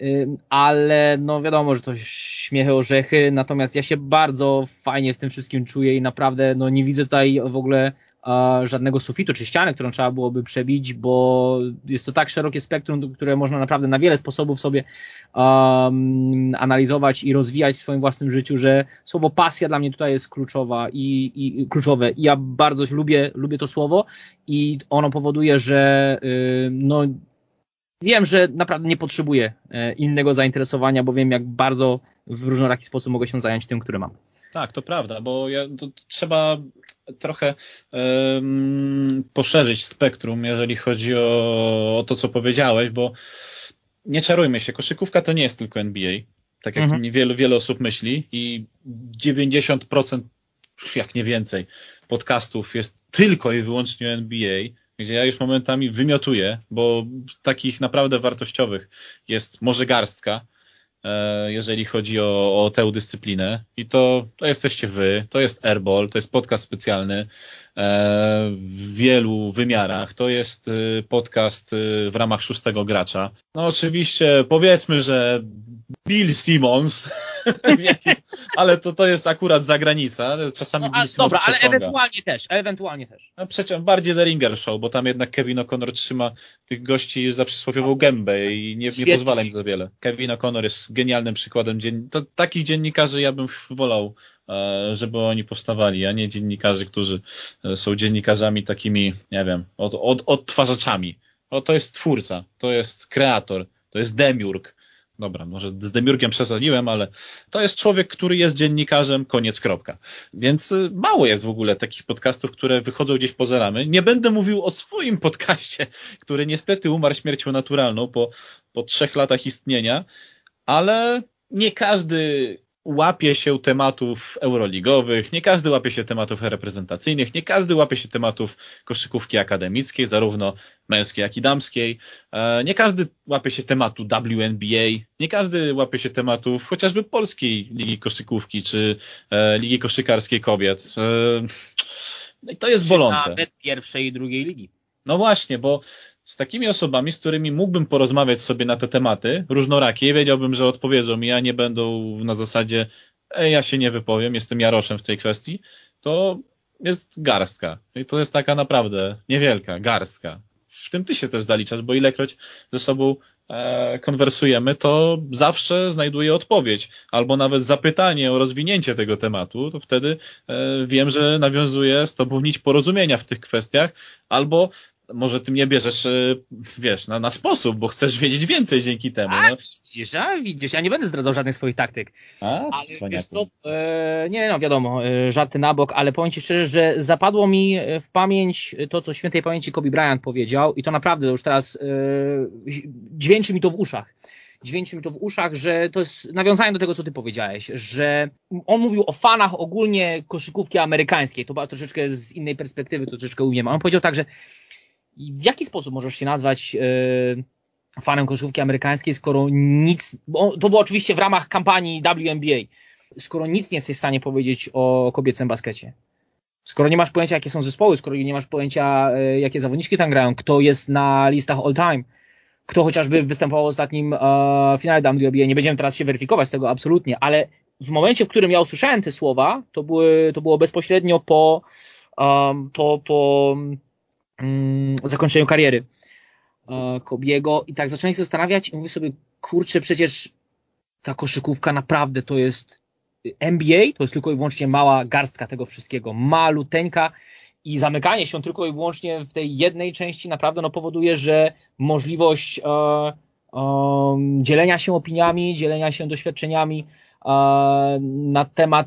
S3: yy, ale no wiadomo, że to śmiechy orzechy, natomiast ja się bardzo fajnie w tym wszystkim czuję i naprawdę no nie widzę tutaj w ogóle żadnego sufitu czy ściany, którą trzeba byłoby przebić, bo jest to tak szerokie spektrum, które można naprawdę na wiele sposobów sobie um, analizować i rozwijać w swoim własnym życiu, że słowo pasja dla mnie tutaj jest kluczowa i, i kluczowe. I ja bardzo lubię, lubię to słowo i ono powoduje, że y, no wiem, że naprawdę nie potrzebuję e, innego zainteresowania, bo wiem, jak bardzo w różnoraki sposób mogę się zająć tym, który mam.
S2: Tak, to prawda, bo ja, to trzeba trochę um, poszerzyć spektrum, jeżeli chodzi o, o to, co powiedziałeś, bo nie czarujmy się, koszykówka to nie jest tylko NBA, tak jak
S3: Mhm.
S2: wielu, wiele osób myśli i 90%, jak nie więcej, podcastów jest tylko i wyłącznie NBA, gdzie ja już momentami wymiotuję, bo takich naprawdę wartościowych jest może garstka, jeżeli chodzi o, o tę dyscyplinę. I to, to jesteście wy, to jest Airball, to jest podcast specjalny e, w wielu wymiarach. To jest e, podcast e, w ramach szóstego gracza. No oczywiście powiedzmy, że Bill Simmons, ale to, to jest akurat zagranica. Czasami
S3: No, a, dobra, ale ewentualnie też, ewentualnie też.
S2: A przecież bardziej The Ringer Show, bo tam jednak Kevin O'Connor trzyma tych gości za przysłowiową gębę i nie, nie pozwala im za wiele. Kevin O'Connor jest genialnym przykładem. Dzien... To, takich dziennikarzy ja bym wolał, e, żeby oni powstawali, a nie dziennikarzy, którzy e, są dziennikarzami takimi, nie wiem, od, od, odtwarzaczami. O, to jest twórca, to jest kreator, to jest demiurg. Dobra, może z demiurgiem przesadziłem, ale to jest człowiek, który jest dziennikarzem, koniec, kropka. Więc y, mało jest w ogóle takich podcastów, które wychodzą gdzieś poza ramy. Nie będę mówił o swoim podcaście, który niestety umarł śmiercią naturalną po, po trzech latach istnienia, ale nie każdy łapie się tematów euroligowych, nie każdy łapie się tematów reprezentacyjnych, nie każdy łapie się tematów koszykówki akademickiej, zarówno męskiej, jak i damskiej. E, Nie każdy łapie się tematu WNBA, nie każdy łapie się tematów chociażby polskiej ligi koszykówki, czy e, ligi koszykarskiej kobiet. E, No i to jest bolące.
S3: Nawet pierwszej i drugiej ligi.
S2: No właśnie, bo z takimi osobami, z którymi mógłbym porozmawiać sobie na te tematy, różnorakie, wiedziałbym, że odpowiedzą mi, a nie będą na zasadzie Ej, ja się nie wypowiem, jestem Jaroszem w tej kwestii, to jest garstka. I to jest taka naprawdę niewielka garstka. W tym ty się też zaliczasz, bo ilekroć ze sobą e, konwersujemy, to zawsze znajduję odpowiedź, albo nawet zapytanie o rozwinięcie tego tematu, to wtedy e, wiem, że nawiązuję z tobą nić porozumienia w tych kwestiach, albo może ty mnie bierzesz, e, wiesz, na, na sposób, bo chcesz wiedzieć więcej dzięki temu.
S3: A, no. widzisz, a widzisz, ja nie będę zdradzał żadnych swoich taktyk.
S2: A,
S3: ale wiesz co, e, nie, no wiadomo, e, żarty na bok, ale powiem Ci szczerze, że zapadło mi w pamięć to, co świętej pamięci Kobe Bryant powiedział i to naprawdę już teraz e, dźwięczy mi to w uszach dźwięczy mi to w uszach, że to jest nawiązanie do tego, co ty powiedziałeś, że on mówił o fanach ogólnie koszykówki amerykańskiej, to była troszeczkę z innej perspektywy, to troszeczkę ujmę. On powiedział tak, że w jaki sposób możesz się nazwać e, fanem koszykówki amerykańskiej, skoro nic, to było oczywiście w ramach kampanii WNBA, skoro nic nie jesteś w stanie powiedzieć o kobiecym baskecie. Skoro nie masz pojęcia, jakie są zespoły, skoro nie masz pojęcia, e, jakie zawodniczki tam grają, kto jest na listach all time, kto chociażby występował w ostatnim e, finale WNBA, nie będziemy teraz się weryfikować tego absolutnie, ale w momencie, w którym ja usłyszałem te słowa, to, były, to było bezpośrednio po, um, po, po um, zakończeniu kariery e, Kobiego. I tak zacząłem się zastanawiać i mówię sobie, kurczę, przecież ta koszykówka naprawdę to jest NBA, to jest tylko i wyłącznie mała garstka tego wszystkiego, maluteńka. I zamykanie się tylko i wyłącznie w tej jednej części naprawdę no, powoduje, że możliwość e, e, dzielenia się opiniami, dzielenia się doświadczeniami e, na temat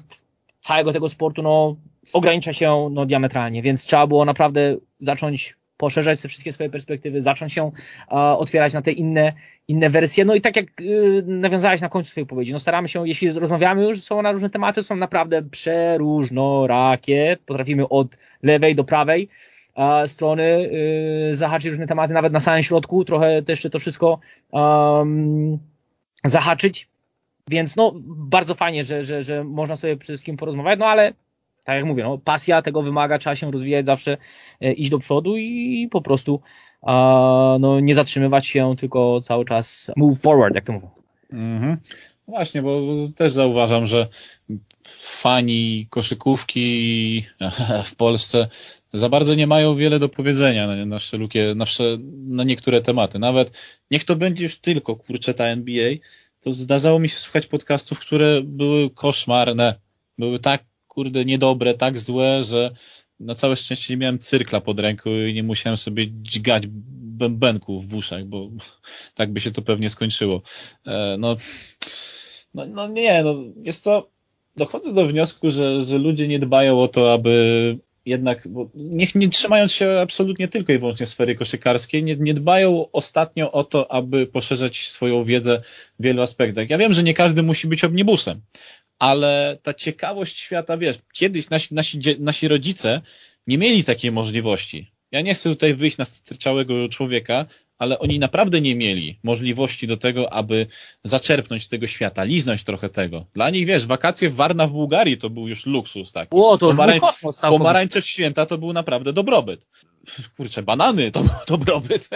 S3: całego tego sportu no, ogranicza się no, diametralnie, więc trzeba było naprawdę zacząć poszerzać te wszystkie swoje perspektywy, zacząć się otwierać na te inne, inne wersje. No i tak jak e, nawiązałeś na końcu swojej powiedzi, no staramy się, jeśli rozmawiamy już są na różne tematy, są naprawdę przeróżnorakie, potrafimy od lewej do prawej strony e, zahaczyć różne tematy, nawet na samym środku trochę też to wszystko zahaczyć. Więc no, bardzo fajnie, że, że, że można sobie przede wszystkim porozmawiać, no ale tak jak mówię, no, pasja tego wymaga, trzeba się rozwijać zawsze, e, iść do przodu i po prostu no, nie zatrzymywać się, tylko cały czas move forward, jak to mówią.
S2: Mhm. Właśnie, bo też zauważam, że fani koszykówki w Polsce za bardzo nie mają wiele do powiedzenia na, nasze, na, na niektóre tematy. Nawet niech to będzie już tylko kurczę ta NBA, to zdarzało mi się słuchać podcastów, które były koszmarne, były tak kurde niedobre, tak złe, że na całe szczęście nie miałem cyrkla pod ręką i nie musiałem sobie dźgać bębenków w uszach, bo tak by się to pewnie skończyło. E, no, no, no nie, no jest to, dochodzę do wniosku, że, że ludzie nie dbają o to, aby jednak, bo niech nie trzymając się absolutnie tylko i wyłącznie sfery koszykarskiej, nie, nie dbają ostatnio o to, aby poszerzać swoją wiedzę w wielu aspektach. Ja wiem, że nie każdy musi być omnibusem, ale ta ciekawość świata, wiesz, kiedyś nasi, nasi, nasi rodzice nie mieli takiej możliwości. Ja nie chcę tutaj wyjść na sterczałego człowieka, ale oni naprawdę nie mieli możliwości do tego, aby zaczerpnąć tego świata, liznąć trochę tego. Dla nich, wiesz, wakacje w Warna w Bułgarii to był już luksus taki.
S3: O, to Pomarań... kosmos
S2: Pomarańcze w święta to był naprawdę dobrobyt. Kurczę, banany to był dobrobyt.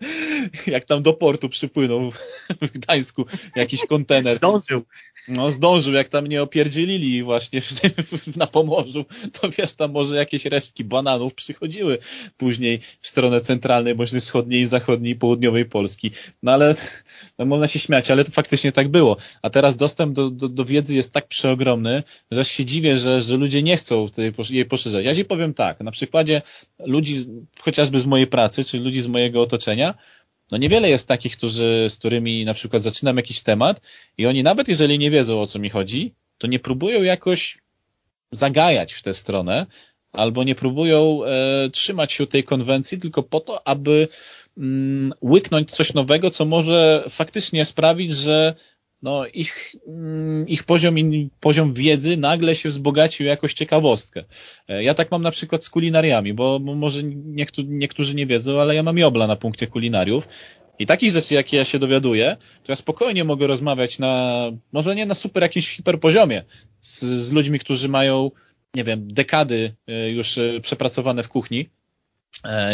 S2: Jak tam do portu przypłynął w Gdańsku jakiś kontener.
S3: Zdążył.
S2: No zdążył, jak tam nie opierdzielili właśnie na Pomorzu, to wiesz, tam może jakieś resztki bananów przychodziły później w stronę centralnej, bądź wschodniej, zachodniej południowej Polski. No ale no, można się śmiać, ale to faktycznie tak było. A teraz dostęp do, do, do wiedzy jest tak przeogromny, że się dziwię, że, że ludzie nie chcą jej poszerzać. Ja ci powiem tak, na przykładzie ludzi chociażby z mojej pracy, czy ludzi z mojego otoczenia, no niewiele jest takich, którzy, z którymi na przykład zaczynam jakiś temat i oni nawet jeżeli nie wiedzą o co mi chodzi, to nie próbują jakoś zagajać w tę stronę, albo nie próbują e, trzymać się tej konwencji tylko po to, aby mm, łyknąć coś nowego, co może faktycznie sprawić, że no, ich, mm, ich poziom, poziom wiedzy nagle się wzbogacił jakoś ciekawostkę. E, ja tak mam na przykład z kulinariami, bo, bo może niektórzy, niektórzy nie wiedzą, ale ja mam jobla na punkcie kulinariów i takich rzeczy, jakie ja się dowiaduję, to ja spokojnie mogę rozmawiać na, może nie na super jakimś hiperpoziomie z, z ludźmi, którzy mają, nie wiem, dekady e, już e, przepracowane w kuchni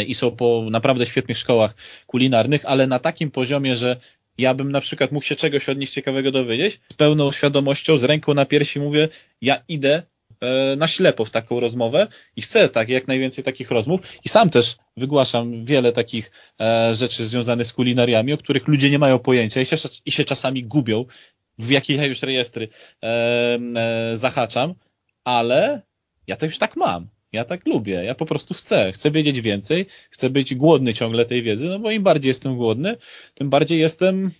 S2: i są po naprawdę świetnych szkołach kulinarnych, ale na takim poziomie, że ja bym na przykład mógł się czegoś od nich ciekawego dowiedzieć, z pełną świadomością, z ręką na piersi mówię, ja idę e, na ślepo w taką rozmowę i chcę tak, jak najwięcej takich rozmów. I sam też wygłaszam wiele takich e, rzeczy związanych z kulinariami, o których ludzie nie mają pojęcia i się, i się czasami gubią, w jakie ja już rejestry e, e, zahaczam, ale ja to już tak mam. Ja tak lubię, ja po prostu chcę, chcę wiedzieć więcej, chcę być głodny ciągle tej wiedzy, no bo im bardziej jestem głodny, tym bardziej jestem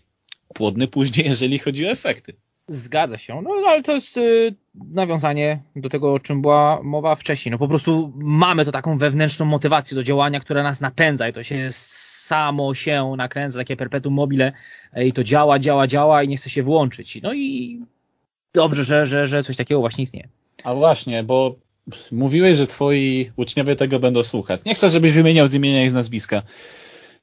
S2: płodny później, jeżeli chodzi o efekty.
S3: Zgadza się, no ale to jest y, nawiązanie do tego, o czym była mowa wcześniej. No po prostu mamy to taką wewnętrzną motywację do działania, która nas napędza i to się samo się nakręca, takie perpetuum mobile i to działa, działa, działa i nie chce się włączyć. No i dobrze, że, że, że coś takiego właśnie istnieje.
S2: A właśnie, bo mówiłeś, że twoi uczniowie tego będą słuchać. Nie chcę, żebyś wymieniał z imienia i z nazwiska.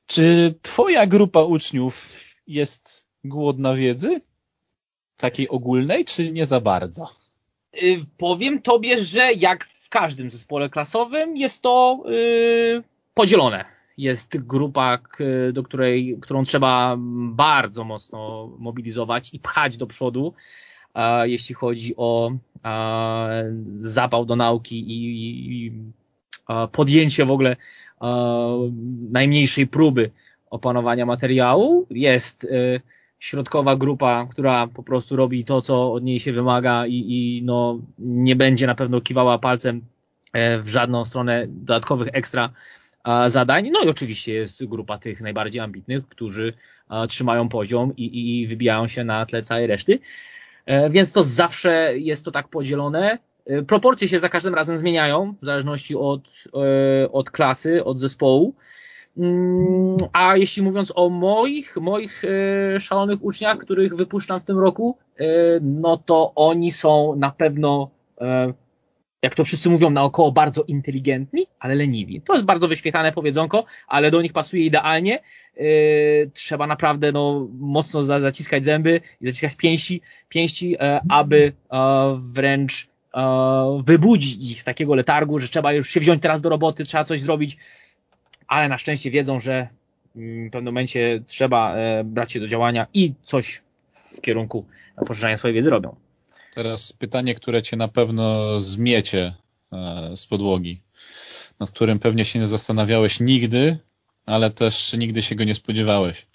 S2: Czy twoja grupa uczniów jest głodna wiedzy? Takiej ogólnej, czy nie za bardzo?
S3: Yy, powiem tobie, że jak w każdym zespole klasowym jest to yy, podzielone. Jest grupa, do której, którą trzeba bardzo mocno mobilizować i pchać do przodu, jeśli chodzi o zapał do nauki i, podjęcie w ogóle najmniejszej próby opanowania materiału. Jest y, środkowa grupa, która po prostu robi to, co od niej się wymaga i, i no, nie będzie na pewno kiwała palcem e, w żadną stronę dodatkowych ekstra zadań. No i oczywiście jest grupa tych najbardziej ambitnych, którzy trzymają poziom i, i wybijają się na tle całej reszty. E, więc to zawsze jest to tak podzielone. E, proporcje się za każdym razem zmieniają, w zależności od, e, od klasy, od zespołu. Mm, a jeśli mówiąc o moich, moich szalonych uczniach, których wypuszczam w tym roku, no to oni są na pewno, jak to wszyscy mówią naokoło, bardzo inteligentni, ale leniwi. To jest bardzo wyświetlane powiedzonko, ale do nich pasuje idealnie. Trzeba naprawdę no, mocno zaciskać zęby i zaciskać pięści, pięści aby wręcz wybudzić ich z takiego letargu, że trzeba już się wziąć teraz do roboty, trzeba coś zrobić, ale na szczęście wiedzą, że mm, w pewnym momencie trzeba e, brać się do działania i coś w kierunku poszerzania swojej wiedzy robią.
S2: Teraz pytanie, które cię na pewno zmiecie e, z podłogi, nad którym pewnie się nie zastanawiałeś nigdy, ale też nigdy się go nie spodziewałeś.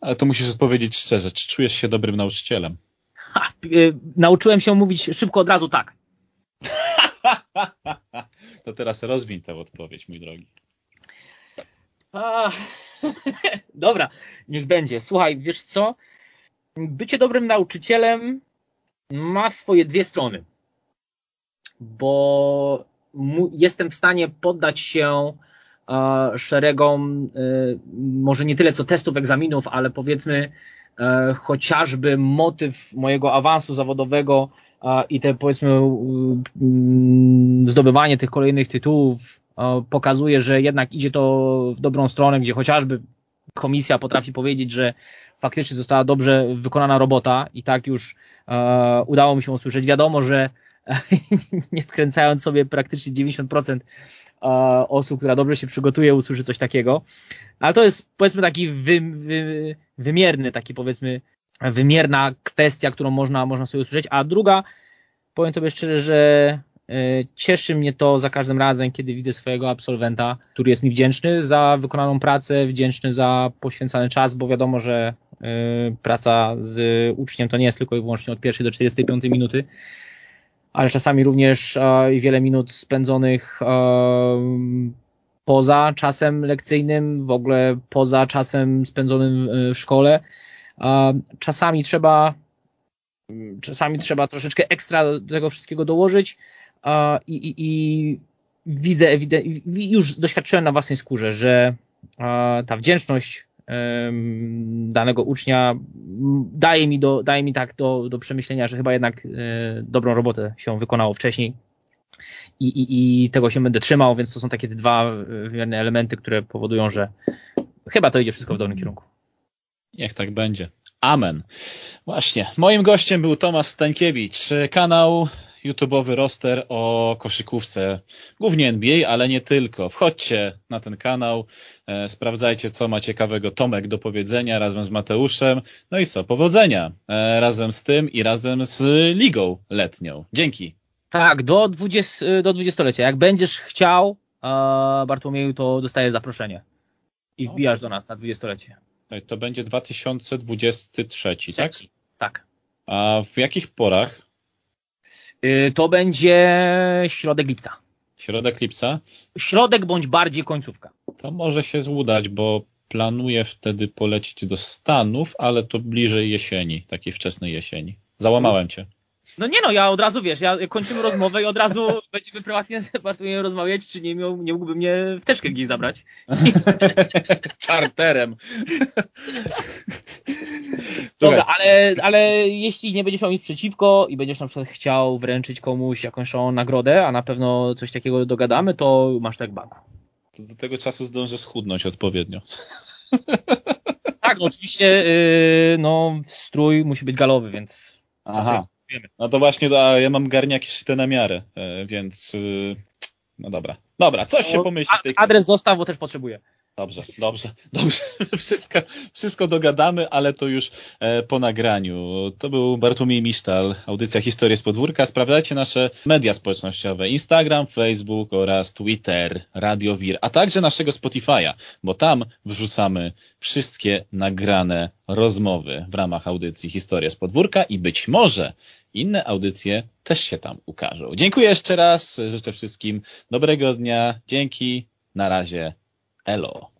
S2: Ale to musisz odpowiedzieć szczerze, czy czujesz się dobrym nauczycielem?
S3: Ha, y, nauczyłem się mówić szybko od razu tak.
S2: to teraz rozwiń tę odpowiedź, mój drogi.
S3: A, dobra, niech będzie. Słuchaj, wiesz co? Bycie dobrym nauczycielem ma swoje dwie strony. Bo jestem w stanie poddać się szeregom, y, może nie tyle co testów, egzaminów, ale powiedzmy E, chociażby motyw mojego awansu zawodowego i te powiedzmy mm, zdobywanie tych kolejnych tytułów pokazuje, że jednak idzie to w dobrą stronę, gdzie chociażby komisja potrafi powiedzieć, że faktycznie została dobrze wykonana robota i tak już e, udało mi się usłyszeć. Wiadomo, że nie wkręcając sobie praktycznie 90% osób, która dobrze się przygotuje, usłyszy coś takiego. Ale to jest powiedzmy taki wy, wy, wymierny, taki powiedzmy wymierna kwestia, którą można, można sobie usłyszeć. A druga, powiem Tobie szczerze, że e, cieszy mnie to za każdym razem, kiedy widzę swojego absolwenta, który jest mi wdzięczny za wykonaną pracę, wdzięczny za poświęcany czas, bo wiadomo, że e, praca z uczniem to nie jest tylko i wyłącznie od pierwszej do 45 minuty, ale czasami również e, wiele minut spędzonych e, poza czasem lekcyjnym, w ogóle poza czasem spędzonym e, w szkole. Czasami trzeba czasami trzeba troszeczkę ekstra do tego wszystkiego dołożyć i, i, i widzę, już doświadczyłem na własnej skórze, że ta wdzięczność danego ucznia daje mi, do, daje mi tak do, do przemyślenia, że chyba jednak e, dobrą robotę się wykonało wcześniej i, i, i tego się będę trzymał, więc to są takie te dwa wymierne elementy, które powodują, że chyba to idzie wszystko w dobrym kierunku.
S2: Niech tak będzie. Amen. Właśnie. Moim gościem był Tomasz Stańkiewicz, kanał YouTube'owy roster o koszykówce, głównie NBA, ale nie tylko. Wchodźcie na ten kanał, e, sprawdzajcie, co ma ciekawego Tomek do powiedzenia razem z Mateuszem. No i co, powodzenia e, razem z tym i razem z ligą letnią. Dzięki.
S3: Tak, do, 20, do 20-lecia. Jak będziesz chciał, e, Bartłomieju, to dostajesz zaproszenie i wbijasz do nas na 20-lecie.
S2: To będzie 2023, tak?
S3: Tak.
S2: A w jakich porach?
S3: Y, to będzie środek lipca.
S2: Środek lipca?
S3: Środek bądź bardziej końcówka.
S2: To może się udać, bo planuję wtedy polecieć do Stanów, ale to bliżej jesieni, takiej wczesnej jesieni. Załamałem cię.
S3: No nie no, ja od razu wiesz, ja kończymy rozmowę i od razu będziemy prywatnie z rozmawiać, czy nie, miał, nie mógłby mnie w teczkę gdzieś zabrać.
S2: Czarterem.
S3: Dobra, ale, ale jeśli nie będziesz miał nic przeciwko i będziesz na przykład chciał wręczyć komuś jakąś nagrodę, a na pewno coś takiego dogadamy, to masz tak banku.
S2: To do tego czasu zdążę schudnąć odpowiednio.
S3: Tak, no oczywiście yy, no, strój musi być galowy, więc
S2: Aha. No to właśnie, a ja mam garniaki szyte na miarę, e, więc yy, no dobra. Dobra, coś się pomyśli. w tej
S3: Adres zostaw, bo też potrzebuję.
S2: Dobrze, dobrze, dobrze. Wszystko, wszystko dogadamy, ale to już e, po nagraniu. To był Bartłomiej Misztal, audycja Historie z podwórka. Sprawdzajcie nasze media społecznościowe, Instagram, Facebook oraz Twitter, Radio Wir, a także naszego Spotify'a, bo tam wrzucamy wszystkie nagrane rozmowy w ramach audycji Historie z podwórka i być może inne audycje też się tam ukażą. Dziękuję jeszcze raz, życzę wszystkim dobrego dnia, dzięki, na razie. Elo.